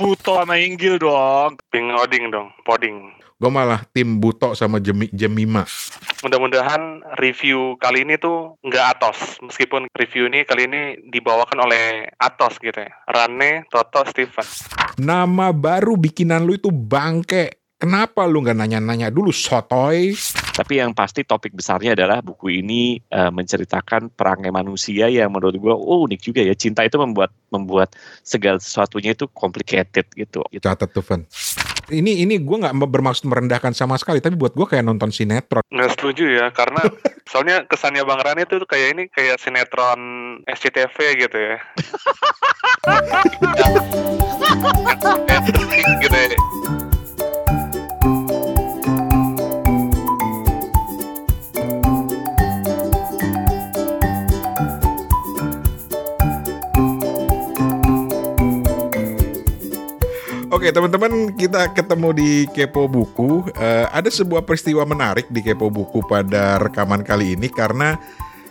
Buto sama Inggil dong. Ping Oding dong, Poding. Gue malah tim Buto sama Jemi, Jemima. Mudah-mudahan review kali ini tuh nggak Atos. Meskipun review ini kali ini dibawakan oleh Atos gitu ya. Rane, Toto, Steven. Nama baru bikinan lu itu bangke. Kenapa lu nggak nanya-nanya dulu sotoy? Tapi yang pasti topik besarnya adalah buku ini uh, menceritakan perangai manusia yang menurut gue oh unik juga ya. Cinta itu membuat membuat segala sesuatunya itu complicated gitu. Catat tuh, Van. Ini ini gue nggak bermaksud merendahkan sama sekali, tapi buat gue kayak nonton sinetron. Nggak setuju ya, karena soalnya kesannya Bang Rani itu kayak ini kayak sinetron SCTV gitu ya. gitu ya. Oke teman-teman kita ketemu di Kepo Buku. Uh, ada sebuah peristiwa menarik di Kepo Buku pada rekaman kali ini karena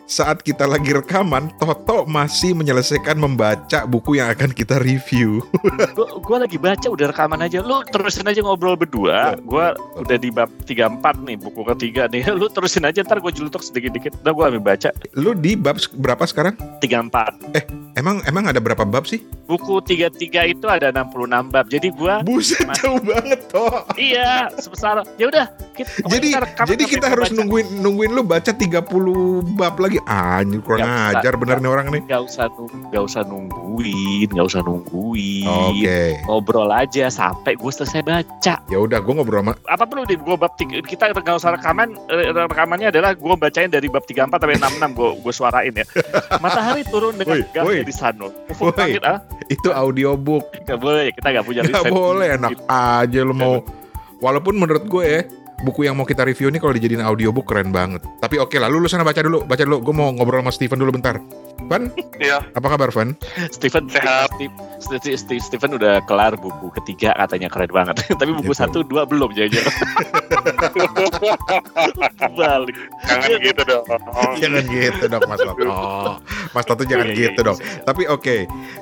saat kita lagi rekaman, Toto masih menyelesaikan membaca buku yang akan kita review. gue lagi baca udah rekaman aja. Lu terusin aja ngobrol berdua. Iya. Gue udah di bab 34 nih, buku ketiga nih. Lu terusin aja ntar gue jelutuk sedikit-dikit. Udah gue ambil baca. Lu di bab berapa sekarang? 34. Eh, emang emang ada berapa bab sih? Buku 33 itu ada 66 bab. Jadi gue Buset masih... jauh banget toh. iya, sebesar. Ya udah, jadi jadi kita harus baca. nungguin nungguin lu baca 30 bab lagi anjir kurang gak ajar bener nih orang nih. Gak usah gak usah nungguin, gak usah nungguin. Oke. Okay. Ngobrol aja sampai gue selesai baca. Ya udah, gue ngobrol sama. Apa perlu di gue bab tiga, kita gak usah rekaman eh, rekamannya adalah gue bacain dari bab 34 sampai 66 gue gue suarain ya. Matahari turun dengan gak di sana. ah? Itu audiobook. Gak boleh, kita gak punya Gak boleh, enak aja lu mau. Walaupun menurut gue ya, buku yang mau kita review ini kalau dijadiin audiobook keren banget. Tapi oke okay lah, lu, lu sana baca dulu, baca dulu. Gue mau ngobrol sama Steven dulu bentar. Van? Iya. Apa kabar, Van? Steven sehat. Steve, Steve, Steven udah kelar buku ketiga katanya keren banget. Tapi buku gitu. satu dua belum jajan. Balik. Jangan gitu dong. jangan gitu dong Mas Toto. Oh, Mas Toto jangan iya, iya, gitu dong. Iya. Tapi oke, okay,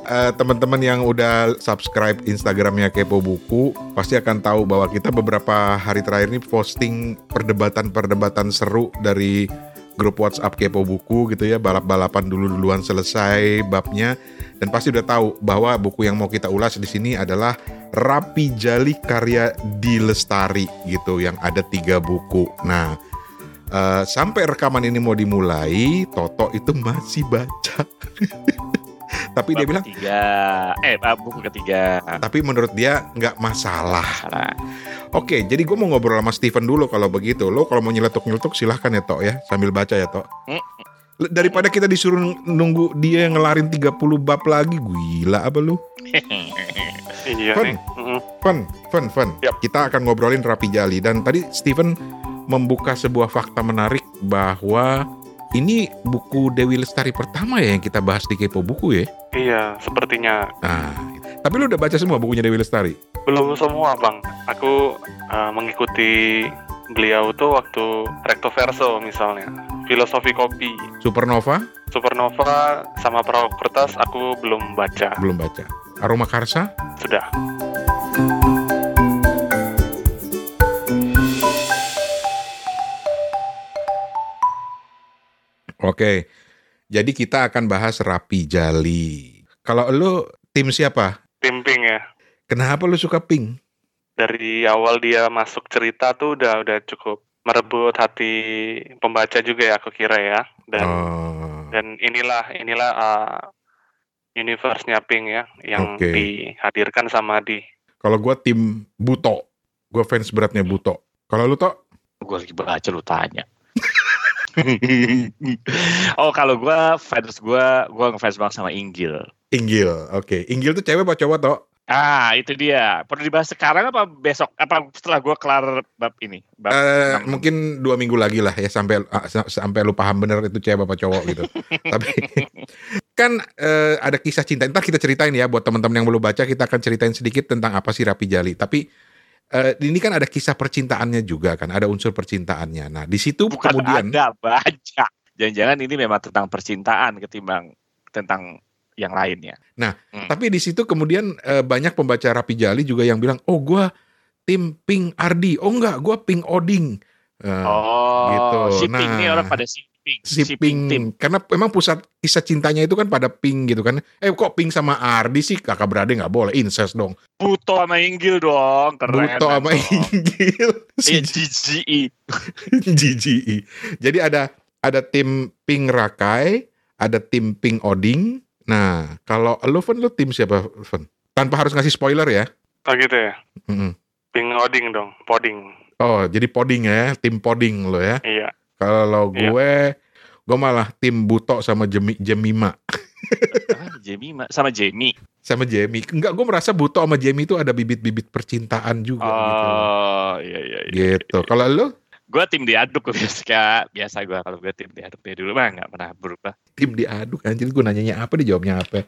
uh, eh, teman-teman yang udah subscribe Instagramnya Kepo Buku pasti akan tahu bahwa kita beberapa hari terakhir ini posting perdebatan-perdebatan seru dari grup WhatsApp Kepo Buku gitu ya, balap-balapan dulu-duluan selesai babnya dan pasti udah tahu bahwa buku yang mau kita ulas di sini adalah Rapi Jali karya Di Lestari gitu yang ada tiga buku. Nah, uh, sampai rekaman ini mau dimulai, Toto itu masih baca. tapi Bab dia bilang ketiga. Eh buku ketiga. Tapi menurut dia nggak masalah. masalah. Oke jadi gue mau ngobrol sama Steven dulu kalau begitu. Lo kalau mau nyeletuk nyeletuk silahkan ya tok ya sambil baca ya tok. Mm. daripada kita disuruh nunggu dia yang ngelarin 30 bab lagi gila apa lu? Iya fun, fun fun fun. Yep. kita akan ngobrolin rapi jali. Dan tadi Steven membuka sebuah fakta menarik bahwa ini buku Dewi Lestari pertama ya yang kita bahas di Kepo Buku ya? Iya, sepertinya. Nah, tapi lu udah baca semua bukunya Dewi Lestari? Belum semua, Bang. Aku uh, mengikuti beliau tuh waktu recto verso misalnya. Filosofi kopi. Supernova? Supernova sama perahu kertas aku belum baca. Belum baca. Aroma Karsa? Sudah. Oke. Jadi kita akan bahas Rapi Jali. Kalau lu tim siapa? Tim Pink ya. Kenapa lu suka Pink? Dari awal dia masuk cerita tuh udah udah cukup merebut hati pembaca juga ya aku kira ya. Dan oh. dan inilah inilah uh, universe-nya Pink ya yang okay. dihadirkan sama di. Kalau gua tim Buto. Gua fans beratnya Buto. Kalau lu toh? Gua lagi baca lu tanya. oh kalau gue fans gue gue ngefans banget sama Inggil. Inggil, oke. Okay. Inggil tuh cewek apa cowok toh? Ah itu dia. Perlu dibahas sekarang apa besok? Apa setelah gue kelar bab ini? Bab uh, mungkin dua minggu lagi lah ya sampai uh, sampai lu paham bener itu cewek apa cowok gitu. Tapi kan uh, ada kisah cinta. Ntar kita ceritain ya buat teman-teman yang belum baca kita akan ceritain sedikit tentang apa sih Rapi Jali. Tapi uh, ini kan ada kisah percintaannya juga kan, ada unsur percintaannya. Nah, di situ Bukan kemudian ada baca. Jangan-jangan ini memang tentang percintaan ketimbang tentang yang lainnya. Nah, hmm. tapi di situ kemudian uh, banyak pembaca Rapi Jali juga yang bilang, oh gue tim Pink Ardi, oh enggak, gue Pink Oding. Uh, oh, gitu. Shipping nah, nih orang pada shipping. Shipping, tim. Karena memang pusat kisah cintanya itu kan pada Pink gitu kan. Eh kok Pink sama Ardi sih kakak beradik nggak boleh incest dong. Buto sama Inggil dong, keren. Buto sama Inggil. Iya GGE. GGE. Jadi ada ada tim Pink Rakai, ada tim Pink Oding, Nah, kalau lo Fen, lo tim siapa, Fen? Tanpa harus ngasih spoiler ya? Oh gitu ya? Mm -hmm. Ping Oding dong, Poding. Oh, jadi Poding ya, tim Poding lo ya? Iya. Kalau iya. gue, iya. gue malah tim Buto sama Jemi, Jemima. ah, Jemima sama Jamie. Sama Jamie. Enggak, gue merasa Buto sama Jamie itu ada bibit-bibit percintaan juga oh, gitu. Oh, iya iya iya. Gitu. Kalau lo? gue tim diaduk biasa biasa gue kalau gue tim diaduk dari dulu mah nggak pernah berubah tim diaduk anjir gue nanyanya apa dijawabnya apa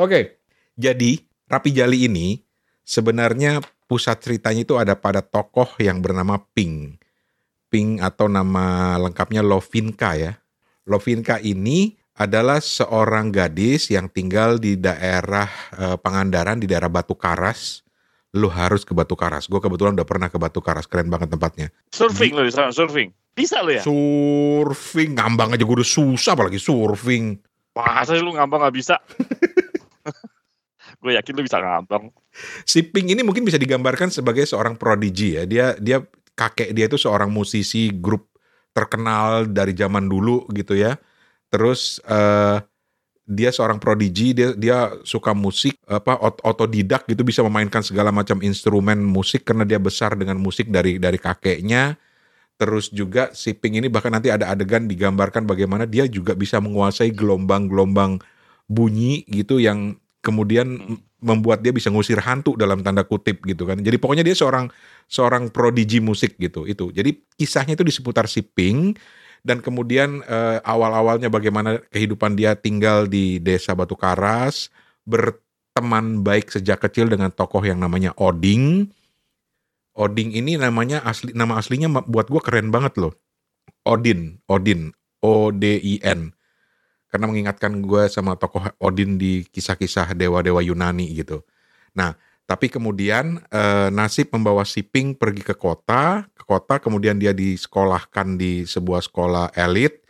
oke jadi rapi jali ini sebenarnya pusat ceritanya itu ada pada tokoh yang bernama Ping Ping atau nama lengkapnya Lovinka ya Lovinka ini adalah seorang gadis yang tinggal di daerah eh, Pangandaran di daerah Batu Karas lu harus ke Batu Karas. Gue kebetulan udah pernah ke Batu Karas, keren banget tempatnya. Surfing lu di sana, surfing. Bisa lu ya? Surfing, ngambang aja gue udah susah apalagi surfing. Masa lu ngambang gak bisa? gue yakin lu bisa ngambang. Si Pink ini mungkin bisa digambarkan sebagai seorang prodigi ya. Dia dia kakek dia itu seorang musisi grup terkenal dari zaman dulu gitu ya. Terus uh, dia seorang prodigi, dia dia suka musik, apa otodidak gitu bisa memainkan segala macam instrumen musik karena dia besar dengan musik dari dari kakeknya. Terus juga si Pink ini bahkan nanti ada adegan digambarkan bagaimana dia juga bisa menguasai gelombang-gelombang bunyi gitu yang kemudian membuat dia bisa ngusir hantu dalam tanda kutip gitu kan. Jadi pokoknya dia seorang seorang prodigi musik gitu itu. Jadi kisahnya itu di seputar si Pink dan kemudian uh, awal-awalnya bagaimana kehidupan dia tinggal di desa Batu Karas, berteman baik sejak kecil dengan tokoh yang namanya Oding. Oding ini namanya asli nama aslinya buat gue keren banget loh. Odin, Odin, O D I N. Karena mengingatkan gue sama tokoh Odin di kisah-kisah dewa-dewa Yunani gitu. Nah, tapi kemudian e, nasib membawa si Pink pergi ke kota, ke kota kemudian dia disekolahkan di sebuah sekolah elit,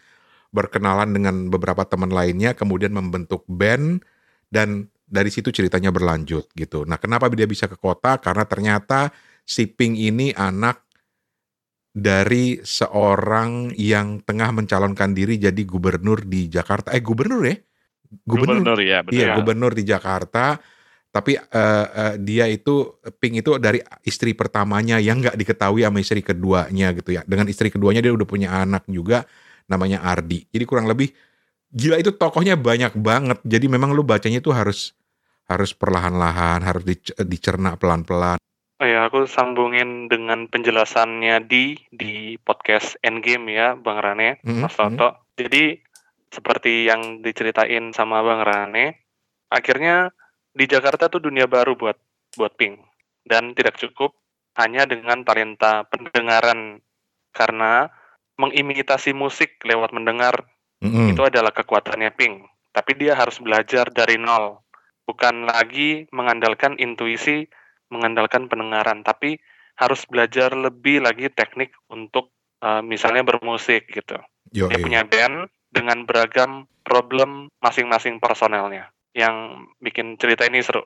berkenalan dengan beberapa teman lainnya, kemudian membentuk band dan dari situ ceritanya berlanjut gitu. Nah, kenapa dia bisa ke kota? Karena ternyata si Pink ini anak dari seorang yang tengah mencalonkan diri jadi gubernur di Jakarta. Eh, gubernur ya? Gubernur, gubernur ya, betul. Iya, gubernur di Jakarta tapi uh, uh, dia itu Pink itu dari istri pertamanya yang nggak diketahui sama istri keduanya gitu ya dengan istri keduanya dia udah punya anak juga namanya Ardi jadi kurang lebih gila itu tokohnya banyak banget jadi memang lu bacanya itu harus harus perlahan-lahan harus dicerna pelan-pelan Oh ya, aku sambungin dengan penjelasannya di di podcast Endgame ya, Bang Rane, mm -hmm. Mas Toto. Mm -hmm. Jadi seperti yang diceritain sama Bang Rane, akhirnya di Jakarta tuh dunia baru buat buat Pink. Dan tidak cukup hanya dengan talenta pendengaran. Karena mengimitasi musik lewat mendengar mm-hmm. itu adalah kekuatannya Pink. Tapi dia harus belajar dari nol. Bukan lagi mengandalkan intuisi mengandalkan pendengaran. Tapi harus belajar lebih lagi teknik untuk uh, misalnya bermusik gitu. Yo, dia punya band dengan beragam problem masing-masing personelnya yang bikin cerita ini seru.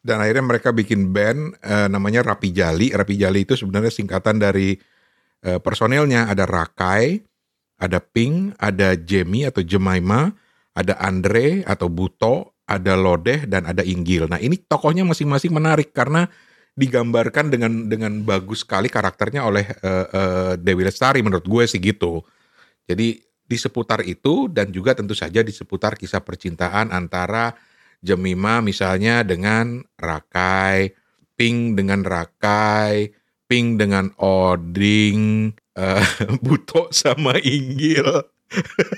Dan akhirnya mereka bikin band uh, namanya Rapi Jali. Rapi Jali itu sebenarnya singkatan dari uh, personilnya ada Rakai, ada Pink, ada Jamie atau Jemima, ada Andre atau Buto, ada Lodeh dan ada Inggil. Nah, ini tokohnya masing-masing menarik karena digambarkan dengan dengan bagus sekali karakternya oleh uh, uh, Dewi Lestari menurut gue sih gitu. Jadi di seputar itu dan juga tentu saja di seputar kisah percintaan antara Jemima misalnya dengan Rakai, Pink dengan Rakai, Pink dengan Oding, uh, Buto sama Inggil.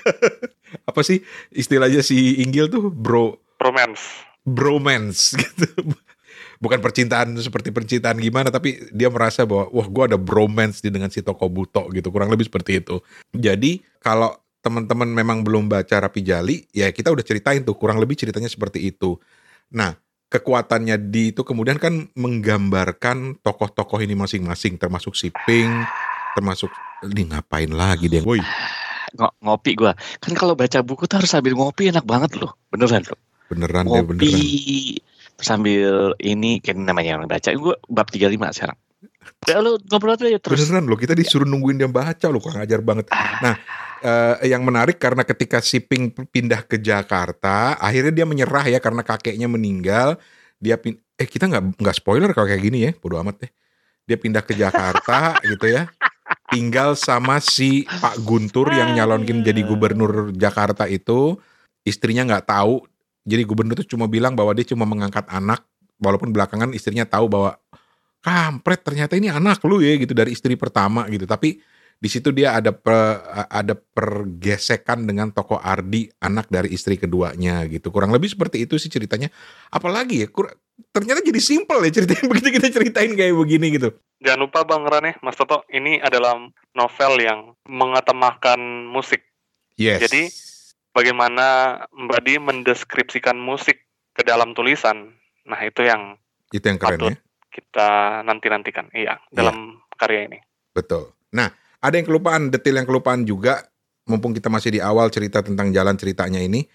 Apa sih istilahnya si Inggil tuh bro? Bromance. Bromance gitu bukan percintaan seperti percintaan gimana tapi dia merasa bahwa wah gue ada bromance di dengan si toko buto gitu kurang lebih seperti itu jadi kalau teman-teman memang belum baca Rapi Jali, ya kita udah ceritain tuh kurang lebih ceritanya seperti itu. Nah, kekuatannya di itu kemudian kan menggambarkan tokoh-tokoh ini masing-masing termasuk si Pink, termasuk ini ngapain lagi dia. Woi. ngopi gua. Kan kalau baca buku tuh harus sambil ngopi enak banget loh. Beneran loh. Beneran ngopi, deh beneran. sambil ini kan namanya yang baca. Gua bab 35 sekarang. Ya lu ngobrol aja ya terus. Beneran loh, kita disuruh nungguin dia baca loh, kurang ajar banget. Nah, uh, yang menarik karena ketika si Pink pindah ke Jakarta, akhirnya dia menyerah ya karena kakeknya meninggal. Dia pin eh kita nggak nggak spoiler kalau kayak gini ya, bodo amat deh. Dia pindah ke Jakarta gitu ya. Tinggal sama si Pak Guntur yang nyalonkin jadi gubernur Jakarta itu, istrinya nggak tahu. Jadi gubernur itu cuma bilang bahwa dia cuma mengangkat anak, walaupun belakangan istrinya tahu bahwa kampret ternyata ini anak lu ya gitu dari istri pertama gitu. Tapi di situ dia ada per, ada pergesekan dengan toko Ardi anak dari istri keduanya gitu. Kurang lebih seperti itu sih ceritanya. Apalagi ya kur, ternyata jadi simpel ya ceritanya begitu kita ceritain kayak begini gitu. Jangan lupa bang Rane Mas Toto ini adalah novel yang mengatemahkan musik. Yes. Jadi bagaimana Mbak Di mendeskripsikan musik ke dalam tulisan nah itu yang itu yang keren ya kita nanti nantikan iya dalam yeah. karya ini betul nah ada yang kelupaan, detail yang kelupaan juga, mumpung kita masih di awal cerita tentang jalan ceritanya ini,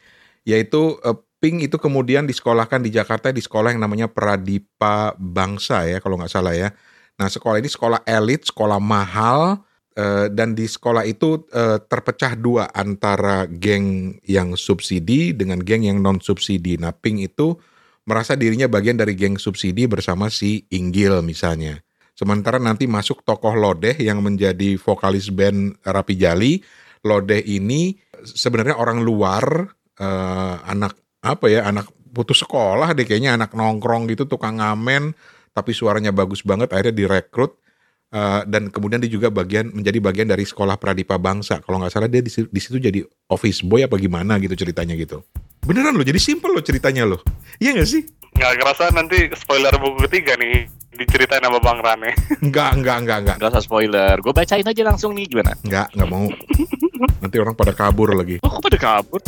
yaitu uh, Pink itu kemudian disekolahkan di Jakarta di sekolah yang namanya Pradipa Bangsa ya, kalau nggak salah ya. Nah sekolah ini sekolah elit, sekolah mahal, uh, dan di sekolah itu uh, terpecah dua antara geng yang subsidi dengan geng yang non subsidi. Nah Pink itu merasa dirinya bagian dari geng subsidi bersama si Inggil misalnya. Sementara nanti masuk tokoh Lodeh yang menjadi vokalis band Rapi Jali. Lodeh ini sebenarnya orang luar, uh, anak apa ya, anak putus sekolah deh kayaknya anak nongkrong gitu, tukang ngamen, tapi suaranya bagus banget. Akhirnya direkrut uh, dan kemudian dia juga bagian menjadi bagian dari sekolah Pradipa Bangsa. Kalau nggak salah dia di, di situ jadi office boy apa gimana gitu ceritanya gitu. Beneran loh, jadi simple loh ceritanya loh. Iya gak sih? Nggak kerasa nanti spoiler buku ketiga nih diceritain sama Bang Rane. Enggak, enggak, enggak, enggak. Enggak usah spoiler. Gue bacain aja langsung nih gimana? Enggak, enggak mau. Nanti orang pada kabur lagi. Oh, kok pada kabur?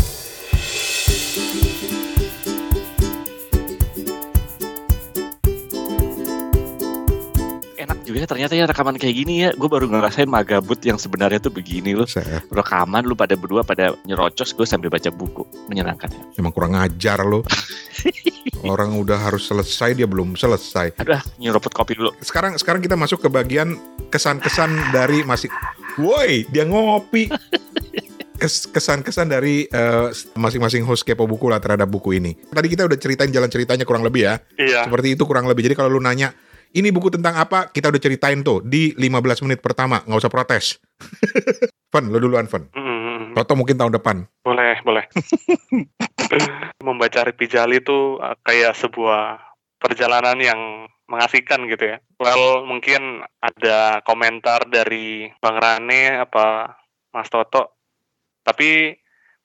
Juga ya ternyata ya rekaman kayak gini ya gue baru ngerasain magabut yang sebenarnya tuh begini loh Saya. rekaman lu pada berdua pada nyerocos gue sambil baca buku menyenangkan ya emang kurang ajar lo orang udah harus selesai dia belum selesai aduh nyeruput kopi dulu sekarang sekarang kita masuk ke bagian kesan-kesan dari masih woi dia ngopi kesan-kesan dari uh, masing-masing host kepo buku lah terhadap buku ini. Tadi kita udah ceritain jalan ceritanya kurang lebih ya. Iya. Seperti itu kurang lebih. Jadi kalau lu nanya ini buku tentang apa? Kita udah ceritain tuh di 15 menit pertama, nggak usah protes. Fun, lo duluan Fun. Mm. Toto mungkin tahun depan. Boleh, boleh. Membaca Ripi Jali itu uh, kayak sebuah perjalanan yang mengasihkan gitu ya. Well, mungkin ada komentar dari Bang Rane apa Mas Toto. Tapi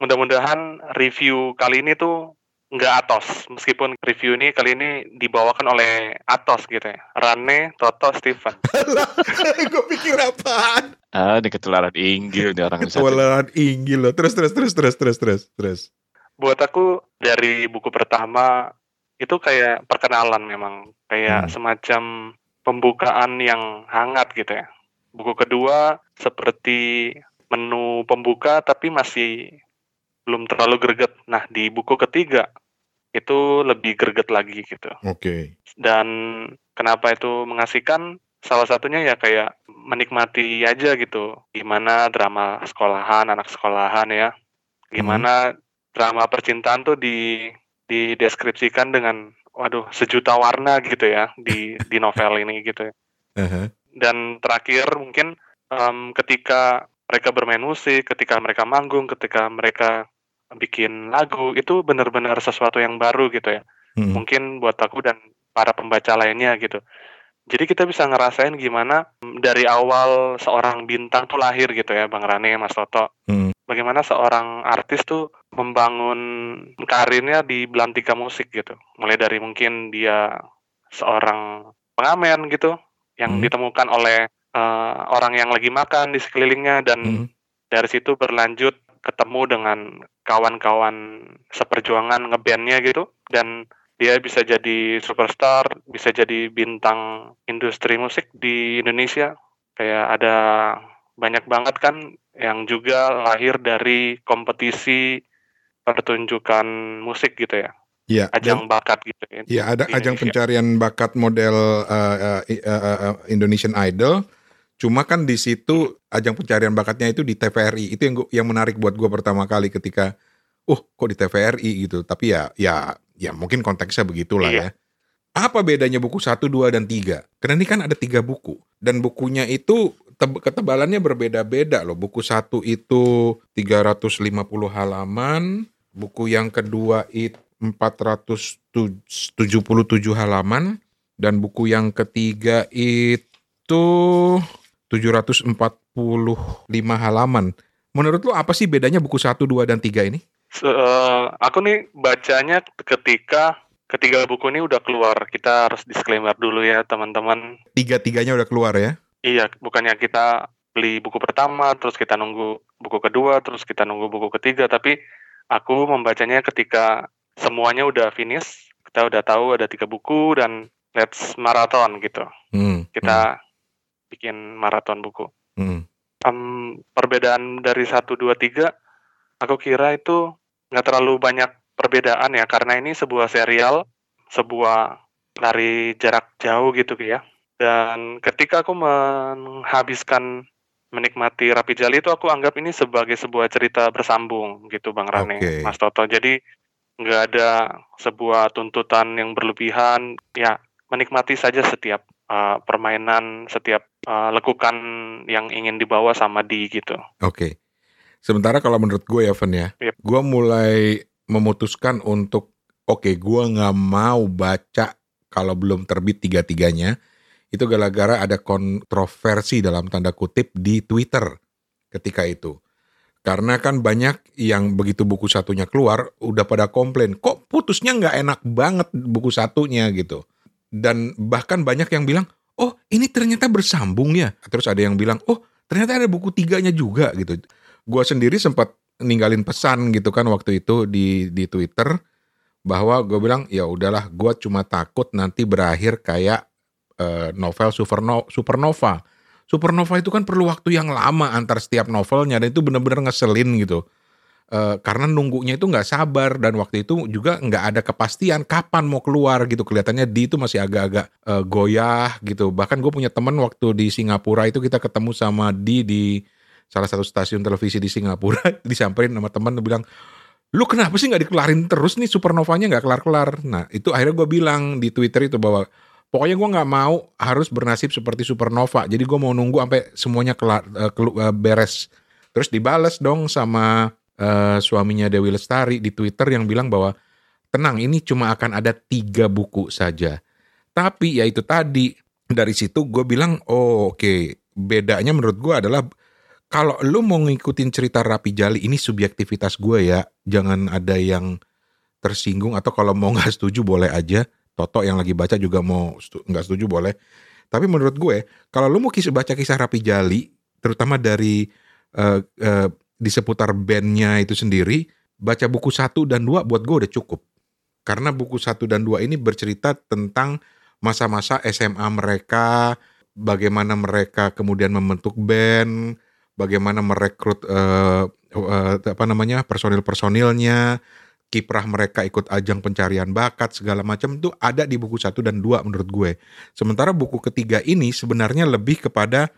mudah-mudahan review kali ini tuh nggak Atos. Meskipun review ini kali ini dibawakan oleh Atos gitu ya. Rane Toto Steven gue pikir apaan? Ah ini ketularan Inggil nih orang ketularan Inggil loh. Terus terus terus terus terus terus terus. Buat aku dari buku pertama itu kayak perkenalan memang. Kayak hmm. semacam pembukaan yang hangat gitu ya. Buku kedua seperti menu pembuka tapi masih belum terlalu greget. Nah, di buku ketiga itu lebih greget lagi gitu. Oke. Okay. Dan kenapa itu mengasihkan? Salah satunya ya kayak menikmati aja gitu. Gimana drama sekolahan, anak sekolahan ya. Gimana hmm. drama percintaan tuh di dideskripsikan dengan waduh sejuta warna gitu ya di di novel ini gitu ya. Uh-huh. Dan terakhir mungkin um, ketika mereka bermain musik, ketika mereka manggung, ketika mereka bikin lagu itu benar-benar sesuatu yang baru gitu ya. Hmm. Mungkin buat aku dan para pembaca lainnya gitu. Jadi kita bisa ngerasain gimana dari awal seorang bintang tuh lahir gitu ya, Bang Rane, Mas Toto. Hmm. Bagaimana seorang artis tuh membangun karirnya di belantika musik gitu. Mulai dari mungkin dia seorang pengamen gitu, yang hmm. ditemukan oleh uh, orang yang lagi makan di sekelilingnya dan hmm. dari situ berlanjut ketemu dengan kawan-kawan seperjuangan ngebandnya gitu dan dia bisa jadi superstar, bisa jadi bintang industri musik di Indonesia. Kayak ada banyak banget kan yang juga lahir dari kompetisi pertunjukan musik gitu ya. Iya. Ajang dan, bakat gitu ya. Iya, ada ajang pencarian bakat model uh, uh, uh, Indonesian Idol. Cuma kan di situ ajang pencarian bakatnya itu di TVRI. Itu yang gua, yang menarik buat gue pertama kali ketika, oh kok di TVRI gitu. Tapi ya ya ya mungkin konteksnya begitulah iya. ya. Apa bedanya buku 1, 2, dan 3? Karena ini kan ada tiga buku. Dan bukunya itu ketebalannya berbeda-beda loh. Buku satu itu 350 halaman. Buku yang kedua itu 477 halaman. Dan buku yang ketiga itu 745 halaman. Menurut lo apa sih bedanya buku 1, 2, dan 3 ini? Uh, aku nih bacanya ketika ketiga buku ini udah keluar. Kita harus disclaimer dulu ya teman-teman. Tiga-tiganya udah keluar ya? Iya, bukannya kita beli buku pertama, terus kita nunggu buku kedua, terus kita nunggu buku ketiga. Tapi aku membacanya ketika semuanya udah finish. Kita udah tahu ada tiga buku dan let's marathon gitu. Hmm, kita hmm. Bikin maraton buku. Hmm. Um, perbedaan dari satu dua tiga, aku kira itu nggak terlalu banyak perbedaan ya karena ini sebuah serial, sebuah lari jarak jauh gitu ya. Dan ketika aku menghabiskan menikmati Rapi Jali itu aku anggap ini sebagai sebuah cerita bersambung gitu Bang Rane, okay. Mas Toto. Jadi nggak ada sebuah tuntutan yang berlebihan, ya menikmati saja setiap uh, permainan, setiap uh, lekukan yang ingin dibawa sama di gitu. Oke. Okay. Sementara kalau menurut gue ya, Van ya, yep. gue mulai memutuskan untuk, oke, okay, gue nggak mau baca kalau belum terbit tiga-tiganya. Itu gara-gara ada kontroversi dalam tanda kutip di Twitter ketika itu. Karena kan banyak yang begitu buku satunya keluar, udah pada komplain, kok putusnya nggak enak banget buku satunya gitu. Dan bahkan banyak yang bilang, oh ini ternyata bersambung ya. Terus ada yang bilang, oh ternyata ada buku tiganya juga gitu gue sendiri sempat ninggalin pesan gitu kan waktu itu di di Twitter bahwa gue bilang ya udahlah gue cuma takut nanti berakhir kayak uh, novel Superno Supernova. Supernova itu kan perlu waktu yang lama antar setiap novelnya dan itu bener-bener ngeselin gitu. Uh, karena nunggunya itu nggak sabar dan waktu itu juga nggak ada kepastian kapan mau keluar gitu. Kelihatannya di itu masih agak-agak uh, goyah gitu. Bahkan gue punya teman waktu di Singapura itu kita ketemu sama di di salah satu stasiun televisi di Singapura. Disamperin sama teman bilang lu kenapa sih nggak dikelarin terus nih? Supernovanya nggak kelar-kelar. Nah itu akhirnya gue bilang di Twitter itu bahwa pokoknya gue nggak mau harus bernasib seperti supernova. Jadi gue mau nunggu sampai semuanya kelar uh, uh, beres. Terus dibales dong sama uh, suaminya Dewi Lestari di Twitter yang bilang bahwa tenang ini cuma akan ada tiga buku saja tapi ya itu tadi dari situ gue bilang oh oke okay. bedanya menurut gue adalah kalau lu mau ngikutin cerita Rapi Jali ini subjektivitas gue ya, jangan ada yang tersinggung atau kalau mau nggak setuju boleh aja. Toto yang lagi baca juga mau nggak setuju boleh. Tapi menurut gue, kalau lu mau kisah baca kisah Rapi Jali, terutama dari uh, uh, di seputar bandnya itu sendiri, baca buku satu dan dua buat gue udah cukup. Karena buku satu dan dua ini bercerita tentang masa-masa SMA mereka, bagaimana mereka kemudian membentuk band, bagaimana merekrut uh, uh, apa namanya personil-personilnya, kiprah mereka ikut ajang pencarian bakat segala macam itu ada di buku satu dan dua menurut gue. Sementara buku ketiga ini sebenarnya lebih kepada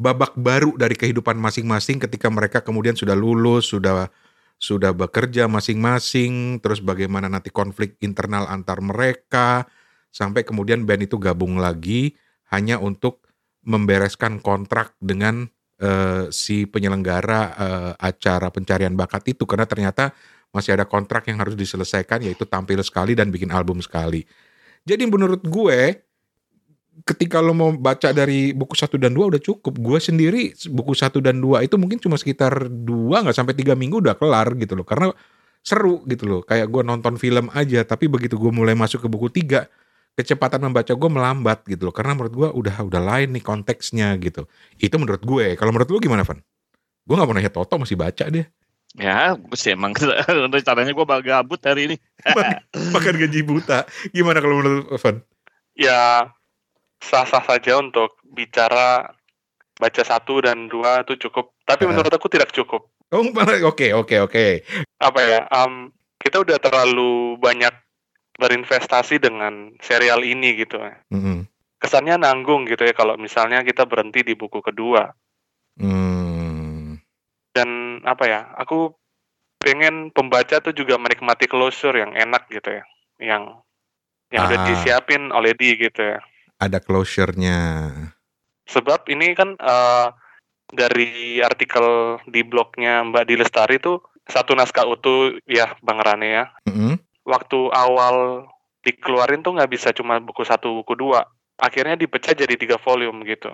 babak baru dari kehidupan masing-masing ketika mereka kemudian sudah lulus, sudah sudah bekerja masing-masing, terus bagaimana nanti konflik internal antar mereka sampai kemudian band itu gabung lagi hanya untuk membereskan kontrak dengan uh, si penyelenggara uh, acara pencarian bakat itu karena ternyata masih ada kontrak yang harus diselesaikan yaitu tampil sekali dan bikin album sekali. Jadi menurut gue ketika lo mau baca dari buku 1 dan 2 udah cukup. Gue sendiri buku 1 dan 2 itu mungkin cuma sekitar 2 nggak sampai 3 minggu udah kelar gitu loh. Karena seru gitu loh. Kayak gue nonton film aja tapi begitu gue mulai masuk ke buku 3 kecepatan membaca gue melambat gitu loh karena menurut gue udah udah lain nih konteksnya gitu itu menurut gue kalau menurut lu gimana Van gue nggak mau nanya Toto masih baca dia Ya, sih emang rencananya gue bakal gabut hari ini. Makan gaji buta. Gimana kalau menurut Evan? Ya, sah-sah saja untuk bicara baca satu dan dua itu cukup. Tapi uh. menurut aku tidak cukup. Oh, oke, oke, oke. Apa ya? Um, kita udah terlalu banyak berinvestasi dengan serial ini gitu. Mm -hmm. Kesannya nanggung gitu ya kalau misalnya kita berhenti di buku kedua. Mm. Dan apa ya? Aku pengen pembaca tuh juga menikmati closure yang enak gitu ya, yang yang ah. udah disiapin oleh di gitu ya. Ada closure-nya. Sebab ini kan uh, dari artikel di blognya Mbak Dilestari tuh satu naskah utuh ya Bang Rane ya. Mm -hmm waktu awal dikeluarin tuh nggak bisa cuma buku satu buku dua akhirnya dipecah jadi tiga volume gitu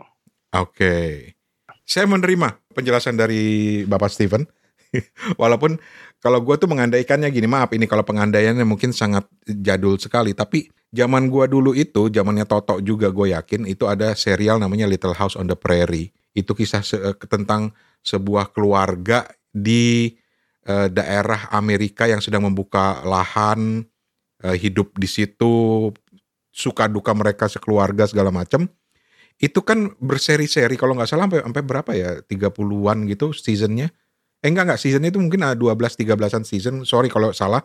oke okay. saya menerima penjelasan dari bapak Steven walaupun kalau gue tuh mengandaikannya gini maaf ini kalau pengandaiannya mungkin sangat jadul sekali tapi zaman gue dulu itu zamannya Toto juga gue yakin itu ada serial namanya Little House on the Prairie. Itu kisah se tentang sebuah keluarga di uh, daerah Amerika yang sedang membuka lahan uh, hidup di situ suka duka mereka sekeluarga segala macam itu kan berseri-seri kalau nggak salah sampai sampai berapa ya 30-an gitu seasonnya. Eh enggak enggak seasonnya itu mungkin ada 12 13-an season sorry kalau salah.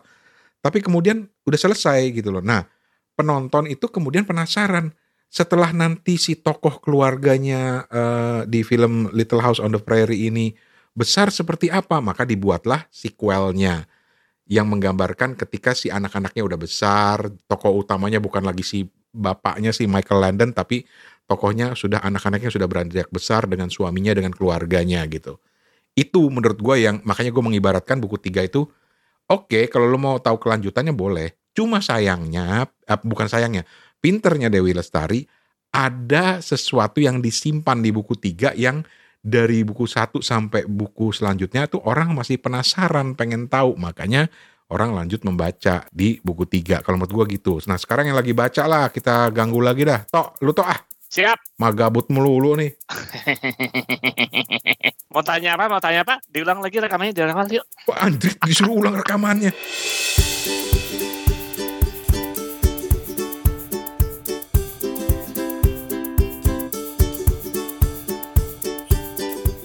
Tapi kemudian udah selesai gitu loh. Nah penonton itu kemudian penasaran setelah nanti si tokoh keluarganya uh, di film Little House on the Prairie ini besar seperti apa, maka dibuatlah sequelnya yang menggambarkan ketika si anak-anaknya udah besar, tokoh utamanya bukan lagi si bapaknya si Michael Landon, tapi tokohnya sudah anak-anaknya sudah beranjak besar dengan suaminya dengan keluarganya gitu. Itu menurut gue yang makanya gue mengibaratkan buku tiga itu oke okay, kalau lo mau tahu kelanjutannya boleh. Cuma sayangnya eh, bukan sayangnya, pinternya Dewi Lestari ada sesuatu yang disimpan di buku tiga yang dari buku satu sampai buku selanjutnya tuh orang masih penasaran pengen tahu. Makanya orang lanjut membaca di buku tiga kalau menurut gua gitu. Nah sekarang yang lagi baca lah kita ganggu lagi dah. Tok lu tok ah? Siap. Magabut melulu nih. Mau tanya apa mau tanya apa? Diulang lagi rekamannya diulang lagi yuk. Wah, Andri disuruh ulang rekamannya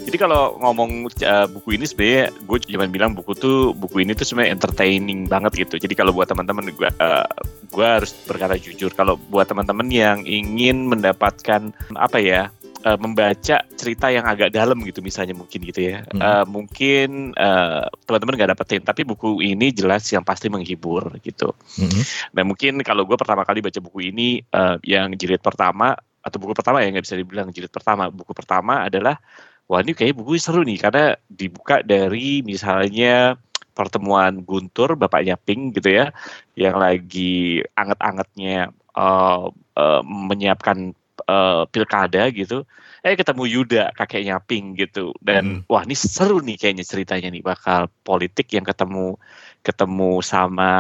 Jadi kalau ngomong uh, buku ini sebenarnya gue cuma bilang buku tuh buku ini tuh sebenarnya entertaining banget gitu. Jadi kalau buat teman-teman gue uh, gue harus berkata jujur kalau buat teman-teman yang ingin mendapatkan apa ya uh, membaca cerita yang agak dalam gitu misalnya mungkin gitu ya hmm. uh, mungkin uh, teman-teman nggak dapetin tapi buku ini jelas yang pasti menghibur gitu hmm. nah mungkin kalau gue pertama kali baca buku ini uh, yang jilid pertama atau buku pertama ya nggak bisa dibilang jilid pertama buku pertama adalah wah ini kayak buku seru nih karena dibuka dari misalnya pertemuan Guntur bapaknya Pink gitu ya yang lagi anget-angetnya uh, uh, menyiapkan uh, pilkada gitu eh ketemu Yuda kakeknya Pink gitu dan hmm. wah ini seru nih kayaknya ceritanya nih bakal politik yang ketemu ketemu sama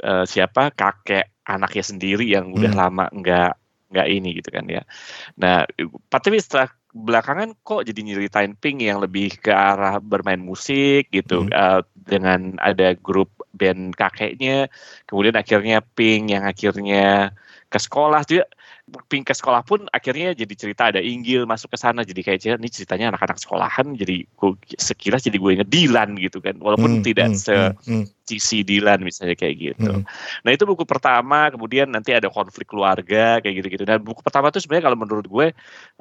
uh, siapa kakek anaknya sendiri yang udah hmm. lama nggak nggak ini gitu kan ya. Nah, tapi setelah belakangan kok jadi nyeritain Pink yang lebih ke arah bermain musik gitu hmm. uh, dengan ada grup band kakeknya. Kemudian akhirnya Pink yang akhirnya ke sekolah. Juga Pink ke sekolah pun akhirnya jadi cerita ada Inggil masuk ke sana. Jadi kayak ini ceritanya anak-anak sekolahan. Jadi gue sekilas jadi gue inget Dilan gitu kan. Walaupun hmm, tidak hmm, se hmm, CC Dilan misalnya kayak gitu. Hmm. Nah itu buku pertama, kemudian nanti ada konflik keluarga kayak gitu-gitu. Dan buku pertama itu sebenarnya kalau menurut gue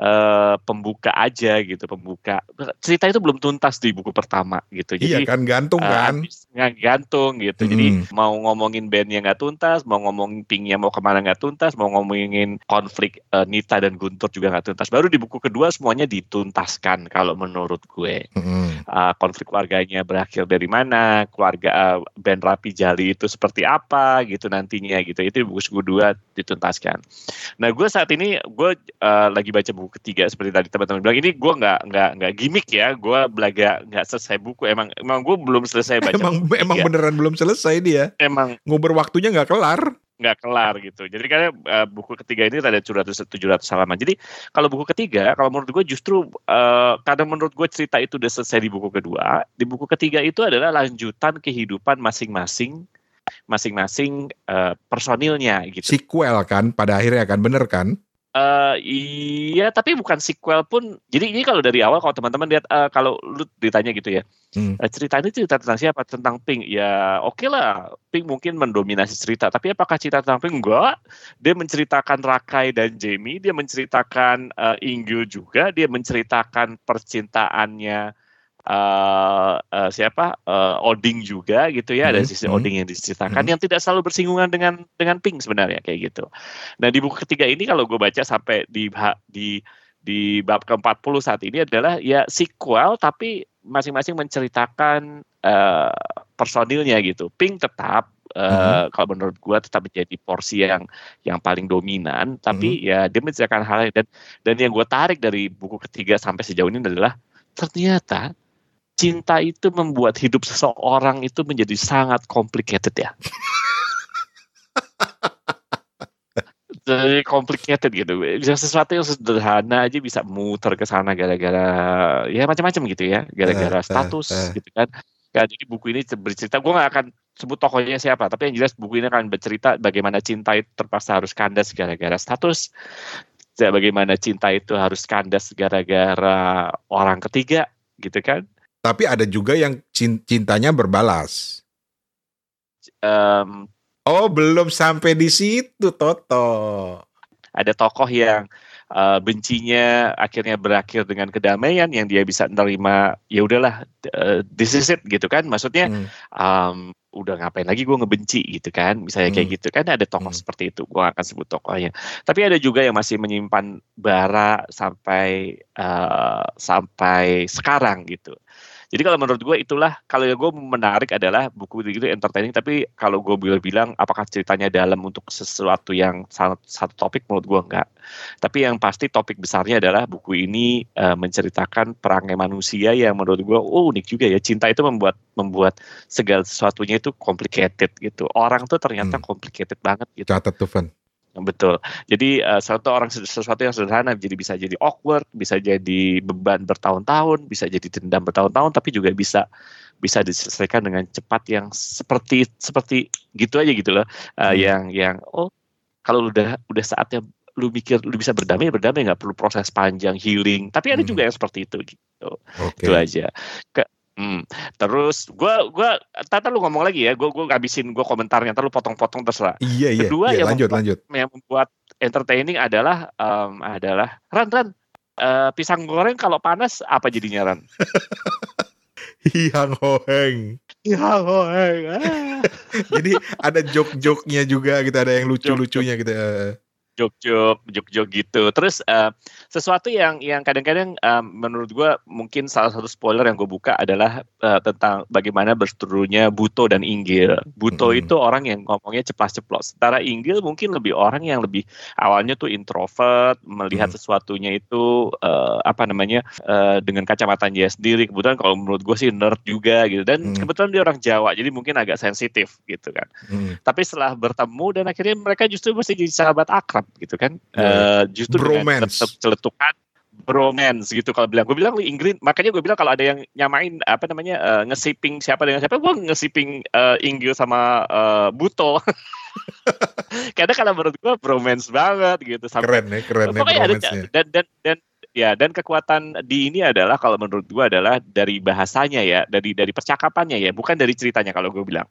uh, pembuka aja gitu, pembuka. Cerita itu belum tuntas di buku pertama gitu. Jadi, iya kan gantung uh, kan? Nggak gantung gitu. Hmm. Jadi mau ngomongin band yang nggak tuntas, mau ngomongin Pinknya mau ke mana nggak tuntas, mau ngomongin konflik uh, Nita dan Guntur juga nggak tuntas. Baru di buku kedua semuanya dituntaskan kalau menurut gue. Hmm. Uh, konflik keluarganya berakhir dari mana, keluarga uh, band Rapi Jali itu seperti apa gitu nantinya gitu itu buku dua dituntaskan. Nah gue saat ini gue uh, lagi baca buku ketiga seperti tadi teman-teman bilang ini gue nggak nggak nggak gimmick ya gue belaga nggak selesai buku emang emang gue belum selesai baca. emang emang beneran belum selesai dia. Emang ngobrol waktunya nggak kelar. Nggak kelar gitu. Jadi karena uh, buku ketiga ini ada 700 700 halaman. Jadi kalau buku ketiga, kalau menurut gue justru uh, karena menurut gue cerita itu udah selesai di buku kedua, di buku ketiga itu adalah lanjutan kehidupan masing-masing masing-masing uh, personilnya gitu. Sequel kan pada akhirnya kan bener kan? Uh, iya, tapi bukan sequel pun. Jadi ini kalau dari awal kalau teman-teman lihat uh, kalau lu ditanya gitu ya, hmm. uh, cerita ini cerita tentang siapa? Tentang Pink. Ya oke okay lah, Pink mungkin mendominasi cerita. Tapi apakah cerita tentang Pink? Enggak. Dia menceritakan Rakai dan Jamie. Dia menceritakan uh, Inggil juga. Dia menceritakan percintaannya uh, uh, siapa uh, Oding juga gitu ya ada hmm, sisi hmm. Oding yang diceritakan hmm. yang tidak selalu bersinggungan dengan dengan Pink sebenarnya kayak gitu. Nah di buku ketiga ini kalau gue baca sampai di di di bab ke-40 saat ini adalah ya sequel tapi masing-masing menceritakan uh, personilnya gitu. Pink tetap Uh, hmm. kalau menurut gue tetap menjadi porsi yang yang paling dominan tapi hmm. ya dia menceritakan hal dan dan yang gue tarik dari buku ketiga sampai sejauh ini adalah ternyata cinta itu membuat hidup seseorang itu menjadi sangat complicated ya. Jadi complicated gitu. Bisa sesuatu yang sederhana aja bisa muter ke sana gara-gara ya macam-macam gitu ya, gara-gara eh, eh, status uh, uh. gitu kan. Ya, jadi buku ini bercerita, gue gak akan sebut tokohnya siapa, tapi yang jelas buku ini akan bercerita bagaimana cinta itu terpaksa harus kandas gara-gara status, bagaimana cinta itu harus kandas gara-gara orang ketiga, gitu kan. Tapi ada juga yang cintanya berbalas. Um, oh, belum sampai di situ, Toto. Ada tokoh yang uh, bencinya akhirnya berakhir dengan kedamaian yang dia bisa menerima ya udahlah uh, this is it gitu kan maksudnya hmm. um, udah ngapain lagi gue ngebenci gitu kan misalnya hmm. kayak gitu kan ada tokoh hmm. seperti itu gue akan sebut tokohnya tapi ada juga yang masih menyimpan bara sampai uh, sampai sekarang gitu jadi kalau menurut gue itulah kalau yang gue menarik adalah buku itu entertaining tapi kalau gue bilang apakah ceritanya dalam untuk sesuatu yang satu topik menurut gue enggak. Tapi yang pasti topik besarnya adalah buku ini uh, menceritakan perangai manusia yang menurut gue oh unik juga ya cinta itu membuat membuat segala sesuatunya itu complicated gitu. Orang tuh ternyata hmm. complicated banget gitu. Catat tuh Van. Betul. Jadi uh, satu orang sesuatu yang sederhana jadi bisa jadi awkward, bisa jadi beban bertahun-tahun, bisa jadi dendam bertahun-tahun, tapi juga bisa bisa diselesaikan dengan cepat yang seperti seperti gitu aja gitu loh. Uh, hmm. Yang yang oh kalau udah udah saatnya lu mikir lu bisa berdamai berdamai nggak perlu proses panjang healing tapi ada hmm. juga yang seperti itu gitu okay. itu aja ke Hmm. Terus gue gua tata lu ngomong lagi ya, gue gue ngabisin gue komentarnya, ntar lu potong-potong terserah. Iya iya. Kedua iya, yang lanjut membuat, lanjut. Yang membuat entertaining adalah um, adalah Ran Ran uh, pisang goreng kalau panas apa jadinya Ran? Hiang hoeng. Hiang hoeng. Ah. Jadi ada jok-joknya juga gitu, ada yang lucu-lucunya gitu. Jok-jok, jok-jok gitu. Terus uh, sesuatu yang yang kadang-kadang um, menurut gue mungkin salah satu spoiler yang gue buka adalah uh, tentang bagaimana berseterunya Buto dan Inggil. Buto hmm. itu orang yang ngomongnya ceplas-ceplos. Sementara Inggil mungkin lebih orang yang lebih awalnya tuh introvert, melihat hmm. sesuatunya itu uh, apa namanya uh, dengan kacamata dia sendiri. Kebetulan kalau menurut gue sih nerd juga gitu. Dan hmm. kebetulan dia orang Jawa, jadi mungkin agak sensitif gitu kan. Hmm. Tapi setelah bertemu dan akhirnya mereka justru mesti jadi sahabat akrab gitu kan. Yeah. Uh, justru Bromance. dengan celetukan bromance gitu kalau bilang gue bilang Inggris makanya gue bilang kalau ada yang nyamain apa namanya uh, ngesiping siapa dengan siapa gue ngesiping uh, Inggris sama uh, Buto karena kalau menurut gue bromance banget gitu sampai, keren ya keren ya ada, dan dan dan ya dan kekuatan di ini adalah kalau menurut gue adalah dari bahasanya ya dari dari percakapannya ya bukan dari ceritanya kalau gue bilang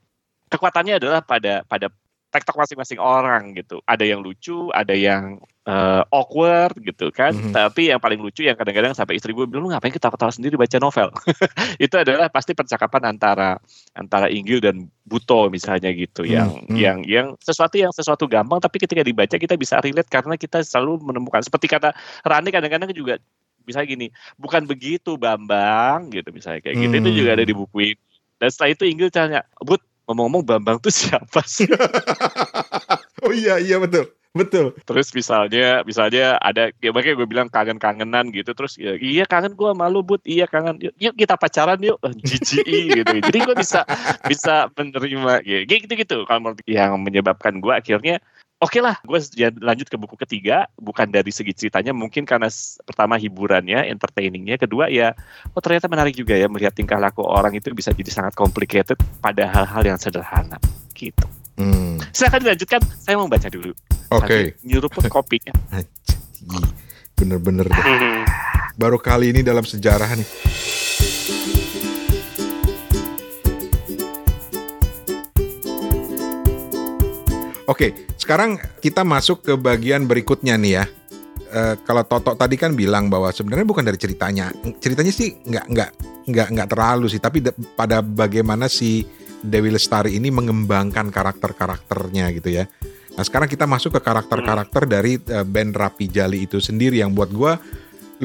kekuatannya adalah pada pada TikTok masing-masing orang gitu. Ada yang lucu, ada yang uh, awkward gitu kan. Mm -hmm. Tapi yang paling lucu yang kadang-kadang sampai istri gue bilang lu ngapain ketawa-ketawa sendiri baca novel. itu adalah pasti percakapan antara antara Inggil dan Buto misalnya gitu mm -hmm. yang mhm. yang yang sesuatu yang sesuatu gampang tapi ketika dibaca kita bisa relate karena kita selalu menemukan seperti kata Rani kadang-kadang juga bisa gini, bukan begitu Bambang gitu misalnya kayak gitu. Mm -hmm. Itu juga ada di buku ini. Dan setelah itu Inggil tanya, "But, ngomong-ngomong Bambang tuh siapa sih? oh iya iya betul betul. Terus misalnya, misalnya ada, ya makanya gue bilang kangen-kangenan gitu. Terus ya, iya kangen gue malu but, iya kangen. Yuk, yuk kita pacaran yuk, GGI gitu. Jadi gue bisa bisa menerima ya, gitu gitu. Kalau yang menyebabkan gue akhirnya Oke okay lah, gue lanjut ke buku ketiga, bukan dari segi ceritanya, mungkin karena pertama hiburannya, entertainingnya, kedua ya, oh ternyata menarik juga ya melihat tingkah laku orang itu bisa jadi sangat complicated pada hal-hal yang sederhana, gitu. Hmm. Silahkan dilanjutkan, saya mau baca dulu. Oke. Okay. Nyuruput kopinya. Bener-bener deh. Baru kali ini dalam sejarah nih. Oke, sekarang kita masuk ke bagian berikutnya nih ya. Uh, kalau Toto tadi kan bilang bahwa sebenarnya bukan dari ceritanya. Ceritanya sih nggak nggak nggak nggak terlalu sih, tapi pada bagaimana si Dewi Lestari ini mengembangkan karakter-karakternya gitu ya. Nah sekarang kita masuk ke karakter-karakter dari uh, band Rapi Jali itu sendiri yang buat gue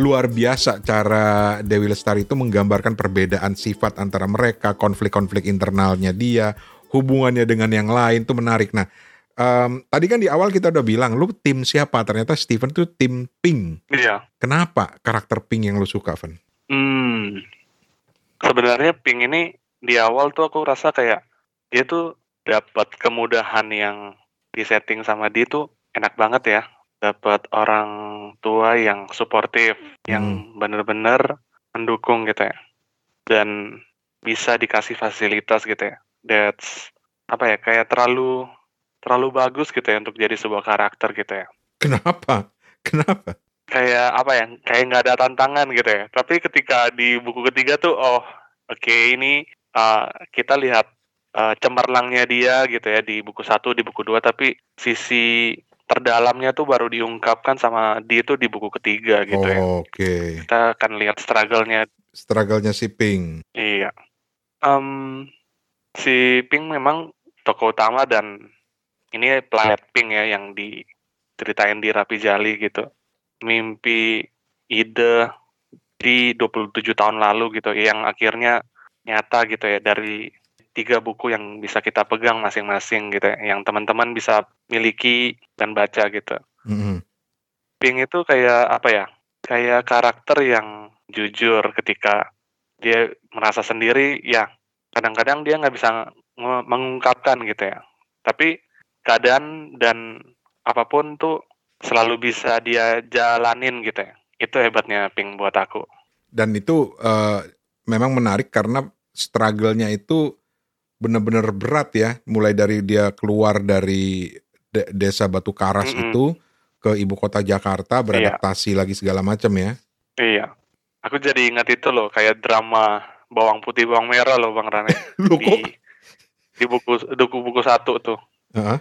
luar biasa cara Dewi Lestari itu menggambarkan perbedaan sifat antara mereka, konflik-konflik internalnya dia, hubungannya dengan yang lain tuh menarik. Nah Um, tadi kan di awal kita udah bilang lu tim siapa? Ternyata Steven tuh tim Pink. Iya. Kenapa karakter Pink yang lu suka, Van? Hmm. Sebenarnya Pink ini di awal tuh aku rasa kayak dia tuh dapat kemudahan yang di setting sama dia tuh enak banget ya. Dapat orang tua yang suportif, hmm. yang bener-bener mendukung gitu ya. Dan bisa dikasih fasilitas gitu ya. That's apa ya kayak terlalu terlalu bagus gitu ya untuk jadi sebuah karakter gitu ya. Kenapa? Kenapa? Kayak apa ya? Kayak nggak ada tantangan gitu ya. Tapi ketika di buku ketiga tuh, oh oke okay, ini uh, kita lihat uh, cemerlangnya dia gitu ya di buku satu, di buku dua, tapi sisi terdalamnya tuh baru diungkapkan sama dia tuh di buku ketiga gitu oh, ya. Oke. Okay. Kita akan lihat struggle-nya. Struggle-nya si Pink. Iya. Um, si Pink memang tokoh utama dan ini planet pink ya yang diceritain di Rapi Jali gitu. Mimpi ide di 27 tahun lalu gitu yang akhirnya nyata gitu ya dari tiga buku yang bisa kita pegang masing-masing gitu ya, yang teman-teman bisa miliki dan baca gitu. Mm-hmm. Pink itu kayak apa ya? Kayak karakter yang jujur ketika dia merasa sendiri ya kadang-kadang dia nggak bisa mengungkapkan gitu ya. Tapi keadaan dan apa pun tuh selalu bisa dia jalanin gitu ya. Itu hebatnya Pink buat aku. Dan itu uh, memang menarik karena struggle-nya itu benar-benar berat ya. Mulai dari dia keluar dari de desa Batu Karas mm -hmm. itu ke ibu kota Jakarta beradaptasi iya. lagi segala macam ya. Iya. Aku jadi ingat itu loh kayak drama bawang putih bawang merah loh Bang Rane. di, di buku buku buku satu tuh. Uh -huh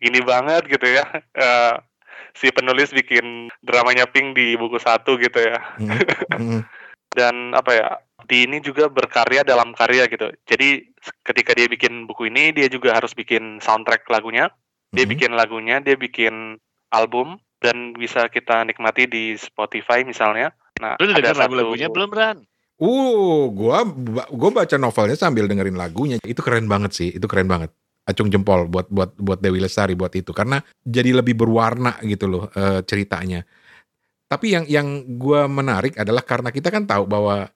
gini banget gitu ya. Uh, si penulis bikin dramanya Pink di buku satu gitu ya. Mm-hmm. Dan apa ya? Di ini juga berkarya dalam karya gitu. Jadi ketika dia bikin buku ini, dia juga harus bikin soundtrack lagunya. Dia mm-hmm. bikin lagunya, dia bikin album dan bisa kita nikmati di Spotify misalnya. Nah, Lu udah satu... lagu-lagunya belum Ran? Uh, gua gua baca novelnya sambil dengerin lagunya. Itu keren banget sih, itu keren banget acung jempol buat buat buat Dewi Lestari buat itu. Karena jadi lebih berwarna gitu loh e, ceritanya. Tapi yang yang gue menarik adalah karena kita kan tahu bahwa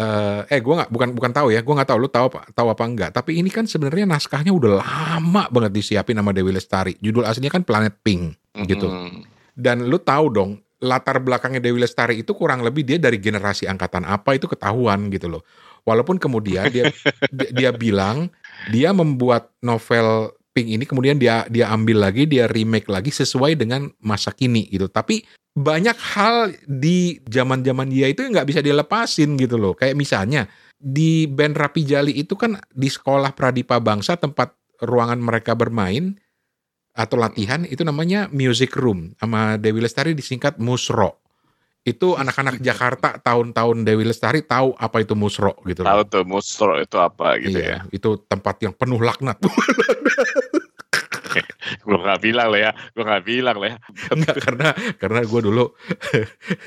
eh, eh gue nggak bukan bukan tahu ya gue nggak tahu lu tahu apa tahu apa enggak. Tapi ini kan sebenarnya naskahnya udah lama banget disiapin sama Dewi Lestari. Judul aslinya kan Planet Pink gitu. Mm-hmm. dan lu tahu dong latar belakangnya Dewi Lestari itu kurang lebih dia dari generasi angkatan apa itu ketahuan gitu loh. Walaupun kemudian dia dia bilang dia membuat novel Pink ini kemudian dia dia ambil lagi dia remake lagi sesuai dengan masa kini gitu. Tapi banyak hal di zaman zaman dia itu nggak bisa dilepasin gitu loh. Kayak misalnya di band Rapi Jali itu kan di sekolah Pradipa Bangsa tempat ruangan mereka bermain atau latihan itu namanya music room sama Dewi Lestari disingkat Musro itu anak-anak Jakarta tahun-tahun Dewi Lestari tahu apa itu musro gitu Tahu tuh musro itu apa gitu iya, ya. Itu tempat yang penuh laknat. gue gak bilang lah ya, gue gak bilang lah ya. Enggak karena karena gue dulu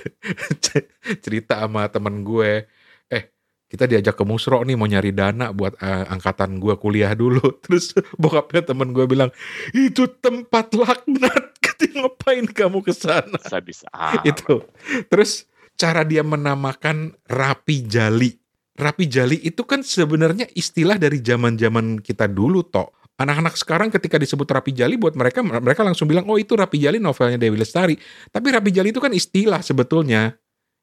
cerita sama temen gue, eh kita diajak ke Musro nih mau nyari dana buat uh, angkatan gue kuliah dulu. Terus bokapnya temen gue bilang itu tempat laknat ngapain kamu ke sana? Sadis Itu. Terus cara dia menamakan Rapi Jali. Rapi Jali itu kan sebenarnya istilah dari zaman-zaman kita dulu, toh. Anak-anak sekarang ketika disebut Rapi Jali buat mereka mereka langsung bilang, "Oh, itu Rapi Jali novelnya Dewi Lestari." Tapi Rapi Jali itu kan istilah sebetulnya.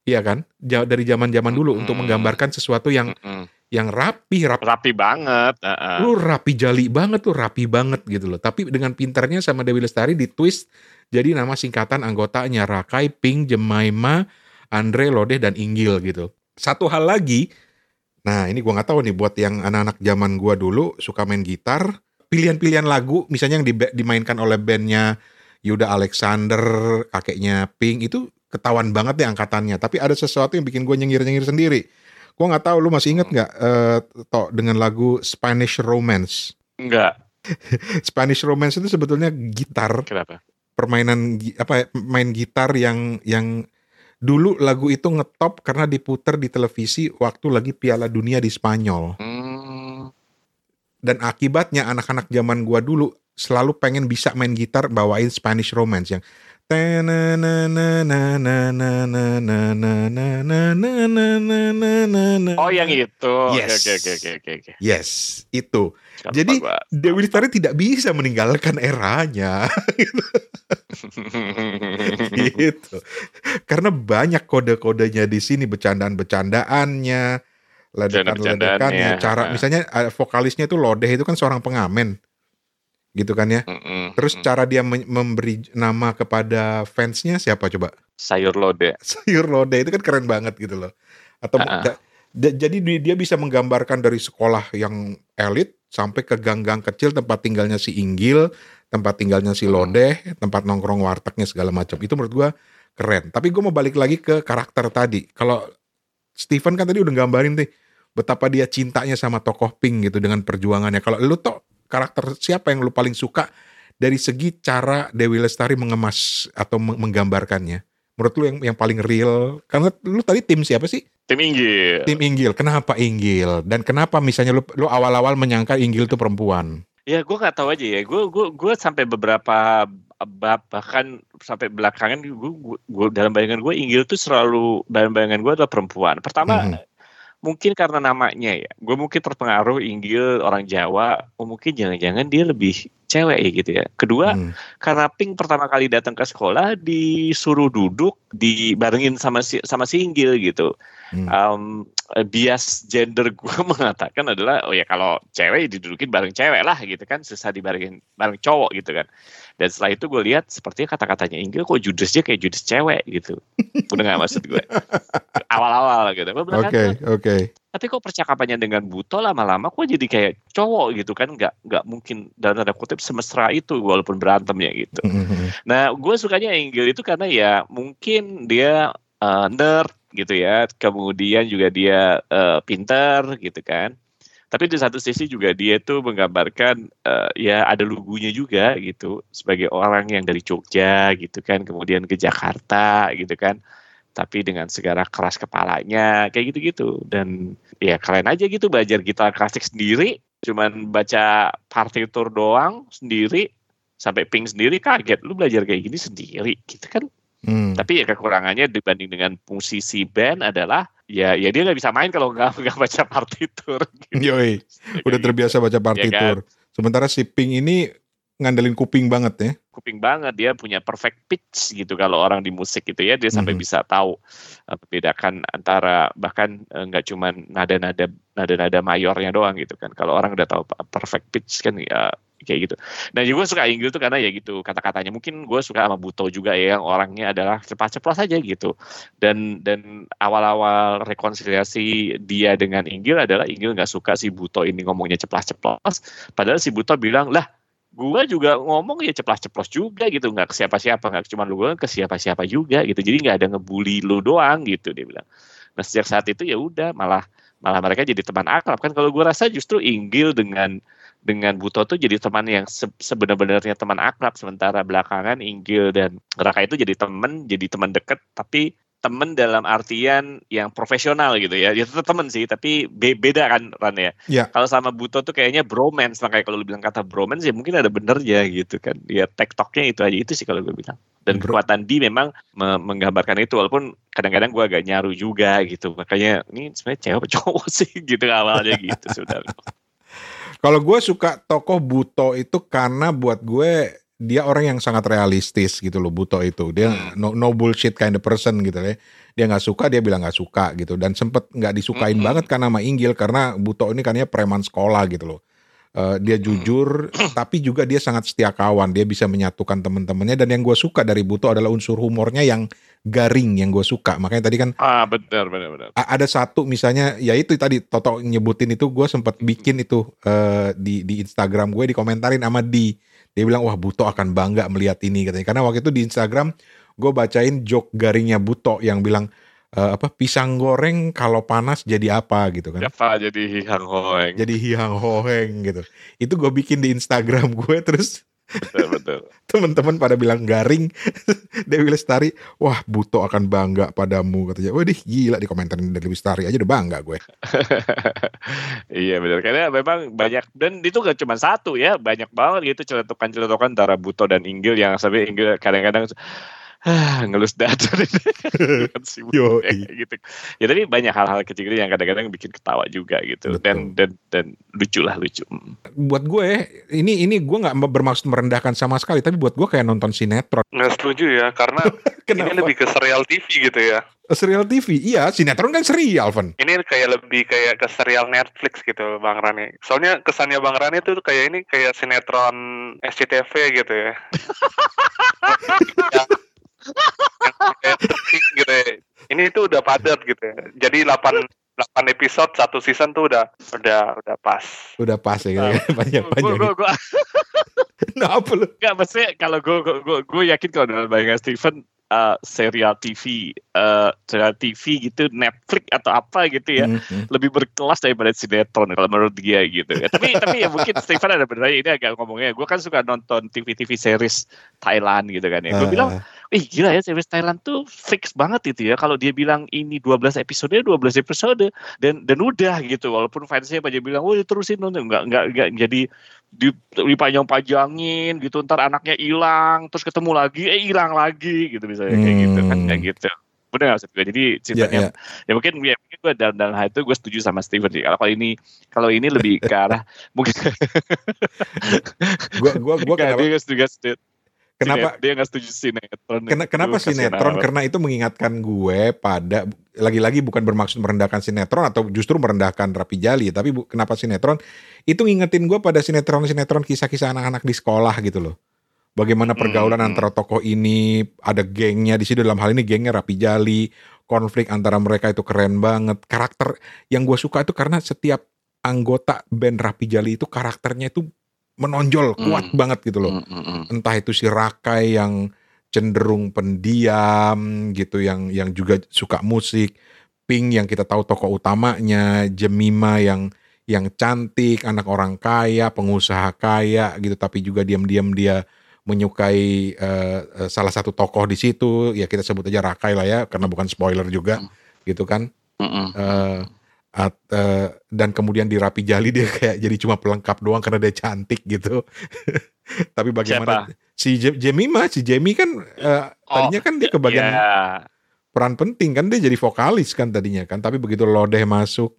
Iya kan? Dari zaman-zaman dulu hmm. untuk menggambarkan sesuatu yang hmm. yang rapi, rapi, rapi banget. Uh -uh. Lu rapi jali banget tuh, rapi banget gitu loh. Tapi dengan pinternya sama Dewi Lestari di twist jadi nama singkatan anggotanya Rakai, Pink, Jemaima, Andre, Lodeh dan Inggil gitu. Satu hal lagi, nah ini gua nggak tahu nih buat yang anak-anak zaman gua dulu suka main gitar, pilihan-pilihan lagu misalnya yang dimainkan oleh bandnya Yuda Alexander, kakeknya Pink itu ketahuan banget deh angkatannya. Tapi ada sesuatu yang bikin gue nyengir-nyengir sendiri. Gue nggak tahu lu masih inget nggak uh, Tok dengan lagu Spanish Romance? Enggak. Spanish Romance itu sebetulnya gitar. Kenapa? Permainan apa main gitar yang yang dulu lagu itu ngetop karena diputer di televisi waktu lagi Piala Dunia di Spanyol. Hmm. Dan akibatnya anak-anak zaman gua dulu selalu pengen bisa main gitar bawain Spanish Romance yang Oh yang itu. Yes. Oke oke oke oke oke. Yes, itu. Jadi Dewi Lestari tidak bisa meninggalkan eranya. gitu. Karena banyak kode-kodenya di sini bercandaan-bercandaannya, ledekan-ledekannya, cara misalnya vokalisnya itu Lodeh itu kan seorang pengamen gitu kan ya. Mm-mm. Terus cara dia memberi nama kepada fansnya siapa coba? Sayur lode. Sayur lode itu kan keren banget gitu loh. Atau uh-uh. jadi dia bisa menggambarkan dari sekolah yang elit sampai ke gang-gang kecil tempat tinggalnya si Inggil, tempat tinggalnya si Lodeh, tempat nongkrong wartegnya segala macam. Itu menurut gua keren. Tapi gue mau balik lagi ke karakter tadi. Kalau Steven kan tadi udah gambarin nih betapa dia cintanya sama tokoh Pink gitu dengan perjuangannya. Kalau lu toh karakter siapa yang lu paling suka dari segi cara Dewi Lestari mengemas atau menggambarkannya? Menurut lu yang yang paling real? Karena lu tadi tim siapa sih? Tim Inggil. Tim Inggil. Kenapa Inggil? Dan kenapa misalnya lu lu awal-awal menyangka Inggil itu perempuan? Ya gue nggak tahu aja ya. Gue gue gue sampai beberapa bab bahkan sampai belakangan gue, gue dalam bayangan gue Inggil tuh selalu dalam bayangan gue adalah perempuan. Pertama mm -hmm mungkin karena namanya ya gue mungkin terpengaruh Inggil orang Jawa oh mungkin jangan-jangan dia lebih cewek ya gitu ya kedua hmm. karena Pink pertama kali datang ke sekolah disuruh duduk dibarengin sama si sama si Inggil gitu. Hmm. um, bias gender gue mengatakan adalah oh ya kalau cewek didudukin bareng cewek lah gitu kan susah dibarengin bareng cowok gitu kan. Dan setelah itu gue lihat sepertinya kata-katanya Inggil kok judesnya kayak judes cewek gitu. Udah gak maksud gue awal-awal gitu. Oke oke okay, okay. tapi kok percakapannya dengan Buto lama-lama kok jadi kayak cowok gitu kan? Nggak nggak mungkin dalam tanda kutip semesra itu walaupun berantem ya gitu mm-hmm. nah gue sukanya Inggil itu karena ya mungkin dia uh, nerd gitu ya. Kemudian juga dia uh, pinter gitu kan. Tapi di satu sisi juga dia itu menggambarkan uh, ya ada lugunya juga gitu. Sebagai orang yang dari Jogja gitu kan. Kemudian ke Jakarta gitu kan. Tapi dengan segala keras kepalanya kayak gitu-gitu. Dan ya kalian aja gitu belajar gitar klasik sendiri. Cuman baca partitur doang sendiri sampai ping sendiri kaget. Lu belajar kayak gini sendiri gitu kan hmm. tapi ya kekurangannya dibanding dengan musisi band adalah ya ya dia nggak bisa main kalau nggak nggak baca partitur. Gitu. Yoi, udah terbiasa baca iya partitur. Ya kan? Sementara si Pink ini ngandelin kuping banget ya. Kuping banget dia punya perfect pitch gitu kalau orang di musik gitu ya dia sampai mm -hmm. bisa tahu uh, membedakan antara bahkan eh, nggak uh, cuman nada-nada nada-nada mayornya doang gitu kan. Kalau orang udah tahu perfect pitch kan ya kayak gitu. Dan juga suka Inggris tuh karena ya gitu kata-katanya. Mungkin gue suka sama Buto juga ya yang orangnya adalah cepat-cepat saja gitu. Dan dan awal-awal rekonsiliasi dia dengan Inggil adalah Inggil nggak suka si Buto ini ngomongnya ceplas-ceplos. Padahal si Buto bilang lah gue juga ngomong ya ceplas-ceplos juga gitu nggak ke siapa-siapa nggak cuma lu gue ke siapa-siapa juga gitu jadi nggak ada ngebully lu doang gitu dia bilang nah sejak saat itu ya udah malah malah mereka jadi teman akrab. Kan kalau gue rasa justru Inggil dengan dengan Buto tuh jadi teman yang se sebenarnya teman akrab. Sementara belakangan Inggil dan Raka itu jadi teman jadi teman dekat tapi temen dalam artian yang profesional gitu ya. Ya tetap temen sih, tapi be beda kan Ran ya. Ya. Kalau sama Buto tuh kayaknya bromance, makanya kalau lu bilang kata bromance ya mungkin ada benernya gitu kan. Ya tektoknya itu aja itu sih kalau gue bilang. Dan Bro. kekuatan B memang me menggambarkan itu walaupun kadang-kadang gue agak nyaru juga gitu. Makanya ini sebenarnya cewek cowok sih gitu awalnya gitu sudah. Kalau gue suka tokoh Buto itu karena buat gue dia orang yang sangat realistis gitu loh Buto itu. Dia no, no bullshit kind of person gitu ya. Dia nggak suka dia bilang nggak suka gitu. Dan sempet nggak disukain Mm-mm. banget kan sama Inggil karena Buto ini kan ya preman sekolah gitu loh. Eh, dia jujur tapi juga dia sangat setia kawan dia bisa menyatukan teman-temannya. Dan yang gue suka dari Buto adalah unsur humornya yang garing yang gue suka. Makanya tadi kan Ah benar benar benar. Ada satu misalnya ya itu tadi Toto nyebutin itu gue sempat bikin itu eh, di di Instagram gue dikomentarin sama di dia bilang wah Buto akan bangga melihat ini katanya karena waktu itu di Instagram gue bacain joke garingnya Buto yang bilang eh, apa pisang goreng kalau panas jadi apa gitu kan Siapa jadi Hang Hoeng? jadi hiang hoeng gitu itu gue bikin di Instagram gue terus betul betul. teman-teman pada bilang garing Dewi Lestari wah Buto akan bangga padamu katanya. Waduh gila di komentarin Dewi Lestari aja udah bangga gue. Iya benar karena memang banyak dan itu gak cuma satu ya banyak banget gitu celetukan-celetukan antara Buto dan Inggil yang sampai Inggil kadang-kadang ah, ngelus dada Kan Yoi. kayak gitu. Ya tapi banyak hal-hal kecil yang kadang-kadang bikin ketawa juga gitu dan dan dan lucu lah lucu. Mm. buat gue ini ini gue nggak bermaksud merendahkan sama sekali tapi buat gue kayak nonton sinetron Nggak setuju ya, karena ini lebih ke serial TV gitu ya. serial TV iya sinetron kan serial Van Ini kayak lebih kayak ke serial Netflix gitu Bang Rani. Soalnya kesannya Bang Rani tuh kayak ini kayak sinetron SCTV gitu ya. gitu ya. Ini tuh udah padat gitu ya. Jadi 8 8 episode satu season tuh udah udah udah pas. udah pas ya Ah. banyak Gue banyak gue gue nah apa lu Enggak, maksudnya kalau gue gue gue yakin kalau dalam bayangan Steven uh, serial TV, uh, serial TV gitu, Netflix atau apa gitu ya, Mhm. lebih berkelas daripada sinetron kalau menurut dia gitu. Ya, tapi tapi ya mungkin Steven ada benernya ini agak ngomongnya. Gue kan suka nonton TV-TV series Thailand gitu kan ya. Gue Ah, bilang. Ih gila ya series Thailand tuh fix banget itu ya. Kalau dia bilang ini 12 episode, 12 episode dan dan udah gitu. Walaupun fansnya pada bilang, wah terusin nonton, enggak enggak enggak jadi di dipanjang-panjangin gitu ntar anaknya hilang terus ketemu lagi eh hilang lagi gitu misalnya kayak gitu kan Hmm. kayak gitu bener nggak maksud gue jadi ya, ceritanya ya. ya mungkin ya mungkin gue dalam dalam hal itu gue setuju sama Steven sih kalau ini kalau ini lebih ke arah mungkin gua gua Nggak, kenapa nggak setuju kenapa dia nggak setuju sinetron Ken- kenapa sinetron? amat. Karena itu mengingatkan gue pada lagi-lagi bukan bermaksud merendahkan sinetron atau justru merendahkan Rapi Jali, tapi bu- kenapa sinetron? Itu ngingetin gue pada sinetron-sinetron kisah-kisah anak-anak di sekolah gitu loh. Bagaimana pergaulan Hmm. antara tokoh ini, ada gengnya di sini dalam hal ini gengnya Rapi Jali, konflik antara mereka itu keren banget. Karakter yang gue suka itu karena setiap anggota band Rapi Jali itu karakternya itu menonjol, kuat banget gitu loh Mm, mm, mm. entah itu si Rakai yang cenderung pendiam gitu yang yang juga suka musik Pink yang kita tahu tokoh utamanya Jemima yang yang cantik anak orang kaya pengusaha kaya gitu tapi juga diam-diam dia menyukai eh, salah satu tokoh di situ ya kita sebut aja Rakai lah ya karena bukan spoiler juga Hmm. gitu kan Mm, mm. Eh, at- eh, dan kemudian di Rapi Jali dia kayak jadi cuma pelengkap doang karena dia cantik gitu. Tapi bagaimana si Je- Jemima, si Jamie kan eh, tadinya kan dia kebagian Ya, peran penting kan dia jadi vokalis kan tadinya kan. Tapi begitu Lodeh masuk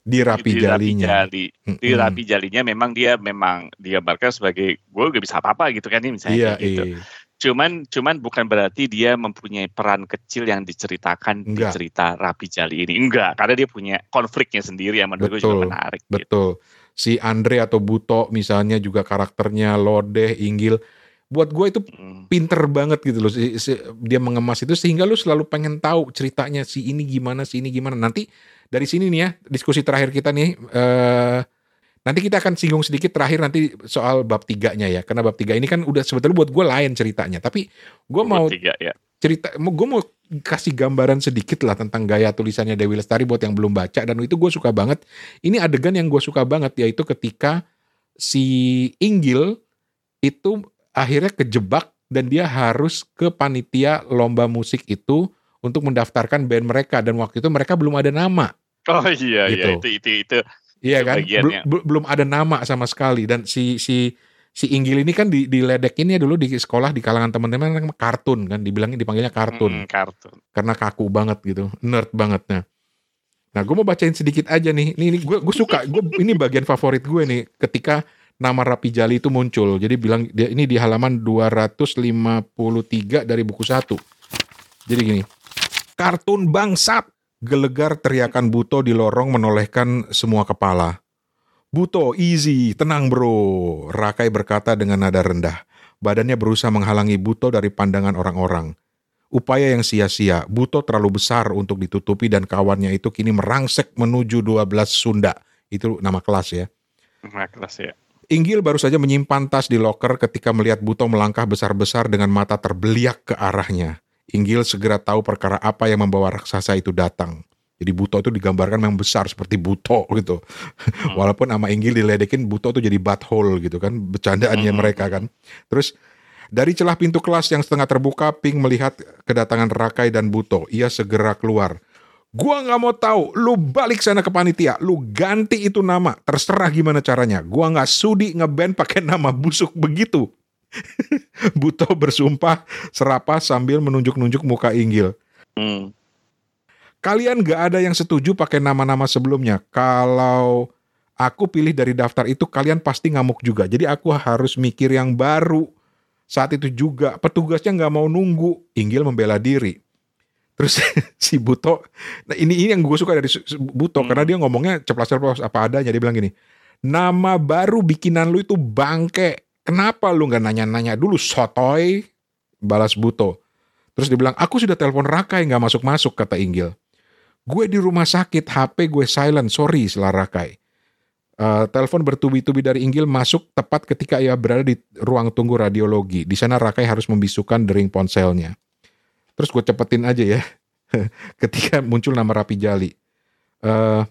di Rapi di Jalinya. Jali. Mm-mm. di rapi jalinya memang dia memang digambarkan sebagai gue gak bisa apa-apa gitu kan ini misalnya Iya, gitu. iya. Cuman cuman bukan berarti dia mempunyai peran kecil yang diceritakan di Enggak. cerita Rapi Jali ini. Enggak, karena dia punya konfliknya sendiri yang menurut gue Betul, juga menarik. gitu. Betul. Si Andre atau Buto misalnya juga karakternya Lodeh, Inggil. Buat gue itu Mm. pinter banget gitu loh dia mengemas itu sehingga lu selalu pengen tahu ceritanya si ini gimana si ini gimana nanti dari sini nih ya diskusi terakhir kita nih eh nanti kita akan singgung sedikit terakhir nanti soal bab tiganya ya karena bab tiga ini kan udah sebetulnya buat gue lain ceritanya tapi gue mau Tiga, ya. cerita gue mau kasih gambaran sedikit lah tentang gaya tulisannya Dewi Lestari buat yang belum baca dan itu gue suka banget ini adegan yang gue suka banget yaitu ketika si Inggil itu akhirnya kejebak dan dia harus ke panitia lomba musik itu untuk mendaftarkan band mereka dan waktu itu mereka belum ada nama. Oh iya, iya gitu. iya itu itu itu. Iya kan? Bel belum ada nama sama sekali dan si si si Inggil ini kan di diledekin ya dulu di sekolah di kalangan teman-teman kartun kan dibilangin dipanggilnya kartun. Hmm, kartun. Karena kaku banget gitu, nerd banget nah. Gue mau bacain sedikit aja nih. Ini, ini gue gue suka. Gue ini bagian favorit gue nih ketika nama Rapi Jali itu muncul. Jadi bilang dia ini di halaman 253 dari buku satu. Jadi gini. Kartun bangsat. Gelegar teriakan Buto di lorong menolehkan semua kepala. Buto, easy, tenang bro. Rakai berkata dengan nada rendah. Badannya berusaha menghalangi Buto dari pandangan orang-orang. Upaya yang sia-sia, Buto terlalu besar untuk ditutupi dan kawannya itu kini merangsek menuju 12 Sunda. Itu nama kelas ya. Nama kelas ya. Inggil baru saja menyimpan tas di loker ketika melihat Buto melangkah besar-besar dengan mata terbeliak ke arahnya. Inggil segera tahu perkara apa yang membawa raksasa itu datang. Jadi Buto itu digambarkan memang besar seperti Buto gitu. Hmm. Walaupun nama Inggil diledekin Buto itu jadi butthole gitu kan, bercandaannya hmm. mereka kan. Terus dari celah pintu kelas yang setengah terbuka, Ping melihat kedatangan Rakai dan Buto. Ia segera keluar. Gua nggak mau tahu, lu balik sana ke panitia, lu ganti itu nama, terserah gimana caranya. Gua nggak sudi ngeband pakai nama busuk begitu. Buto bersumpah serapah sambil menunjuk-nunjuk muka Inggil. Hmm. Kalian gak ada yang setuju pakai nama-nama sebelumnya. Kalau aku pilih dari daftar itu, kalian pasti ngamuk juga. Jadi aku harus mikir yang baru. Saat itu juga petugasnya nggak mau nunggu. Inggil membela diri. Terus si Buto, nah ini ini yang gue suka dari Buto hmm. karena dia ngomongnya ceplas-ceplos apa adanya. Dia bilang gini, nama baru bikinan lu itu bangke. Kenapa lu nggak nanya-nanya dulu sotoy? Balas Buto. Terus dia bilang, aku sudah telepon Rakai nggak masuk-masuk kata Inggil. Gue di rumah sakit, HP gue silent, sorry selah Rakai. Uh, telepon bertubi-tubi dari Inggil masuk tepat ketika ia berada di ruang tunggu radiologi. Di sana Rakai harus membisukan dering ponselnya. Terus gue cepetin aja ya. Ketika muncul nama Rapi Jali. Uh,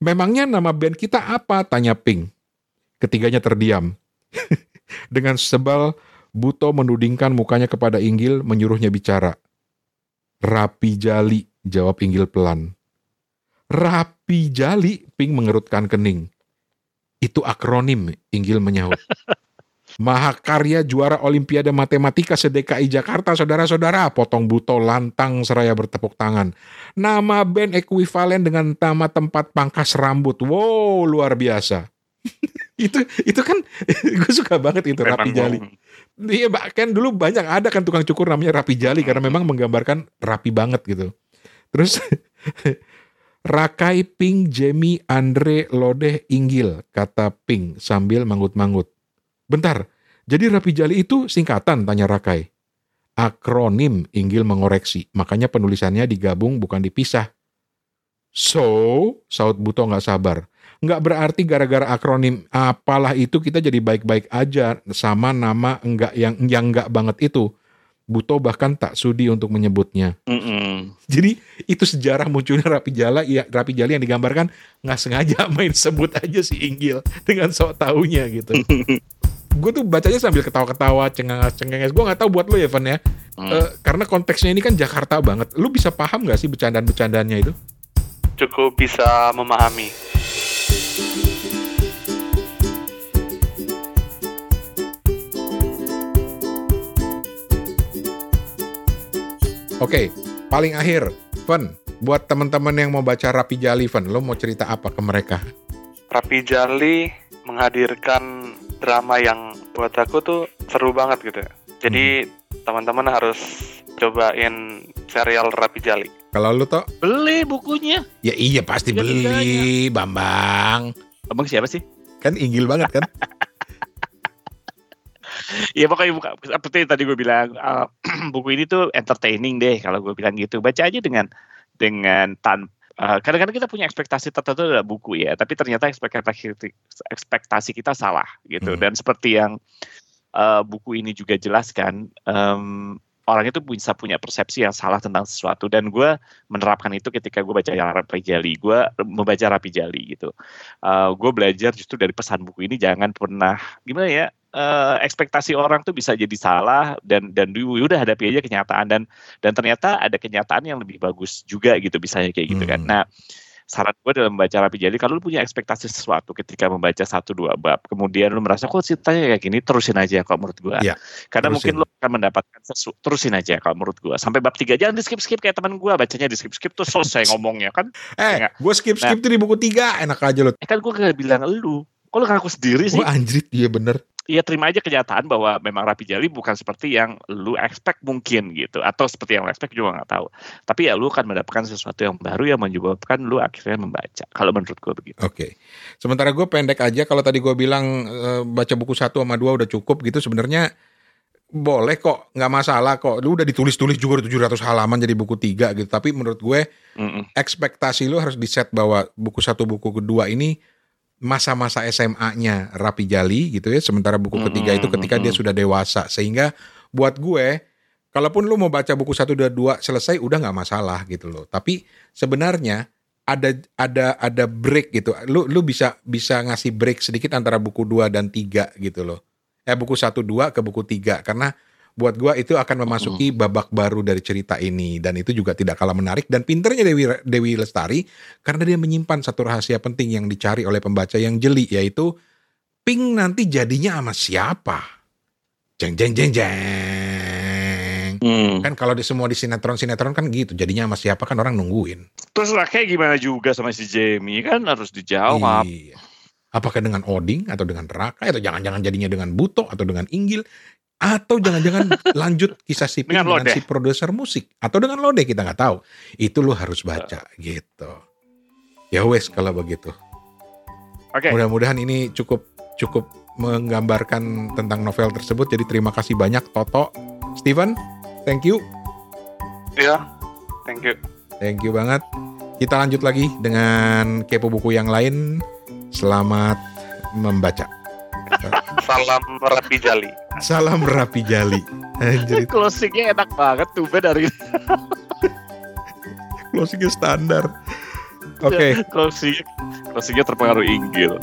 memangnya nama band kita apa? Tanya Pink. Ketiganya terdiam. Dengan sebal, Buto menudingkan mukanya kepada Inggil, menyuruhnya bicara. Rapi Jali, jawab Inggil pelan. Rapi Jali, Pink mengerutkan kening. Itu akronim, Inggil menyahut. Mahakarya juara Olimpiade Matematika sedekai Jakarta, saudara-saudara. Potong buto lantang seraya bertepuk tangan. Nama band ekuivalen dengan nama tempat pangkas rambut. Wow, luar biasa. itu itu kan gue suka banget itu memang Rapi Jali. Iya bahkan dulu banyak ada kan tukang cukur namanya Rapi Jali karena memang menggambarkan rapi banget gitu. Terus Rakai Ping Jemi Andre Lodeh Inggil kata Ping sambil manggut-manggut. Bentar, jadi Rapi Jali itu singkatan, tanya Rakai. Akronim, Inggil mengoreksi. Makanya penulisannya digabung bukan dipisah. So, saut Buto nggak sabar. Nggak berarti gara-gara akronim apalah itu kita jadi baik-baik aja sama nama enggak yang yang enggak banget itu. Buto bahkan tak sudi untuk menyebutnya. Mm -mm. Jadi itu sejarah munculnya Rapi Jala, ya Rapi Jali yang digambarkan nggak sengaja main sebut aja si Inggil dengan sok taunya gitu. gue tuh bacanya sambil ketawa-ketawa, cengenges-cengenges. Gue nggak tahu buat lo ya, Van ya. Hmm. Uh, karena konteksnya ini kan Jakarta banget. Lu bisa paham gak sih bercandaan-bercandaannya itu? Cukup bisa memahami. Oke, okay, paling akhir, Van, buat teman-teman yang mau baca Rapi Jali, Van, lo mau cerita apa ke mereka? Rapi Jali menghadirkan drama yang buat aku tuh seru banget gitu. Jadi hmm. teman-teman harus cobain serial Rapi Jali. Kalau lu toh? Beli bukunya. Ya iya pasti Tidak beli, Bambang. Bambang siapa sih? Kan inggil banget kan? Iya pokoknya buka seperti tadi gue bilang uh, buku ini tuh entertaining deh kalau gue bilang gitu. Baca aja dengan dengan tan uh, kadang-kadang kita punya ekspektasi tertentu dalam buku ya, tapi ternyata ekspektasi ekspektasi kita salah gitu. Hmm. Dan seperti yang uh, buku ini juga jelaskan, um, orang itu bisa punya persepsi yang salah tentang sesuatu dan gue menerapkan itu ketika gue baca Rapi Jali gue membaca Rapi Jali gitu uh, gue belajar justru dari pesan buku ini jangan pernah gimana ya uh, ekspektasi orang tuh bisa jadi salah dan dan udah hadapi aja kenyataan dan dan ternyata ada kenyataan yang lebih bagus juga gitu misalnya kayak gitu kan. Hmm. Nah, saran gue dalam membaca Rapi Jali kalau lu punya ekspektasi sesuatu ketika membaca satu dua bab kemudian lu merasa kok ceritanya kayak gini terusin aja kalau menurut gue ya, karena terusin. mungkin lu akan mendapatkan sesuatu terusin aja kalau menurut gue sampai bab tiga jangan di skip skip kayak teman gue bacanya di skip skip tuh selesai ngomongnya kan? Eh gue skip skip nah, tuh di buku tiga enak aja lu. Eh kan gue gak bilang lu lu ngaku sendiri sih? oh anjrit dia bener Iya terima aja kenyataan bahwa memang Rapi Jali bukan seperti yang lu expect mungkin gitu atau seperti yang lu expect juga nggak tahu. Tapi ya lu akan mendapatkan sesuatu yang baru yang menyebabkan lu akhirnya membaca. Kalau menurut gue begitu. Oke. Okay. Sementara gue pendek aja kalau tadi gue bilang e, baca buku satu sama dua udah cukup gitu sebenarnya boleh kok nggak masalah kok lu udah ditulis-tulis juga 700 halaman jadi buku tiga gitu tapi menurut gue mm -mm. ekspektasi lu harus di set bahwa buku satu buku kedua ini masa-masa SMA-nya Rapi Jali gitu ya. Sementara buku ketiga itu ketika dia sudah dewasa. Sehingga buat gue, kalaupun lu mau baca buku satu dan dua selesai udah nggak masalah gitu loh. Tapi sebenarnya ada ada ada break gitu. Lu lu bisa bisa ngasih break sedikit antara buku dua dan tiga gitu loh. Eh buku satu dua ke buku tiga karena buat gua itu akan memasuki babak baru dari cerita ini dan itu juga tidak kalah menarik dan pinternya Dewi Dewi Lestari karena dia menyimpan satu rahasia penting yang dicari oleh pembaca yang jeli yaitu Pink nanti jadinya sama siapa? Jeng jeng jeng jeng. Hmm. Kan kalau di semua di sinetron sinetron kan gitu jadinya sama siapa kan orang nungguin. Terus kayak gimana juga sama si Jamie kan harus dijawab. Iya. Apakah dengan Oding atau dengan Raka atau jangan-jangan jadinya dengan Buto atau dengan Inggil atau jangan-jangan lanjut kisah si dengan, dengan si produser musik. Atau dengan Lode kita nggak tahu. Itu lo harus baca uh. gitu. Ya wes kalau begitu. Okay. mudah-mudahan ini cukup cukup menggambarkan tentang novel tersebut. Jadi terima kasih banyak Toto. Steven thank you. Ya yeah, thank you. Thank you banget. Kita lanjut lagi dengan kepo buku yang lain. Selamat membaca Salam Rapi Jali. Salam Rapi Jali. Anjir. Closingnya enak banget tuh dari Closingnya standar. Oke. Okay. Closing, closingnya terpengaruh Inggil.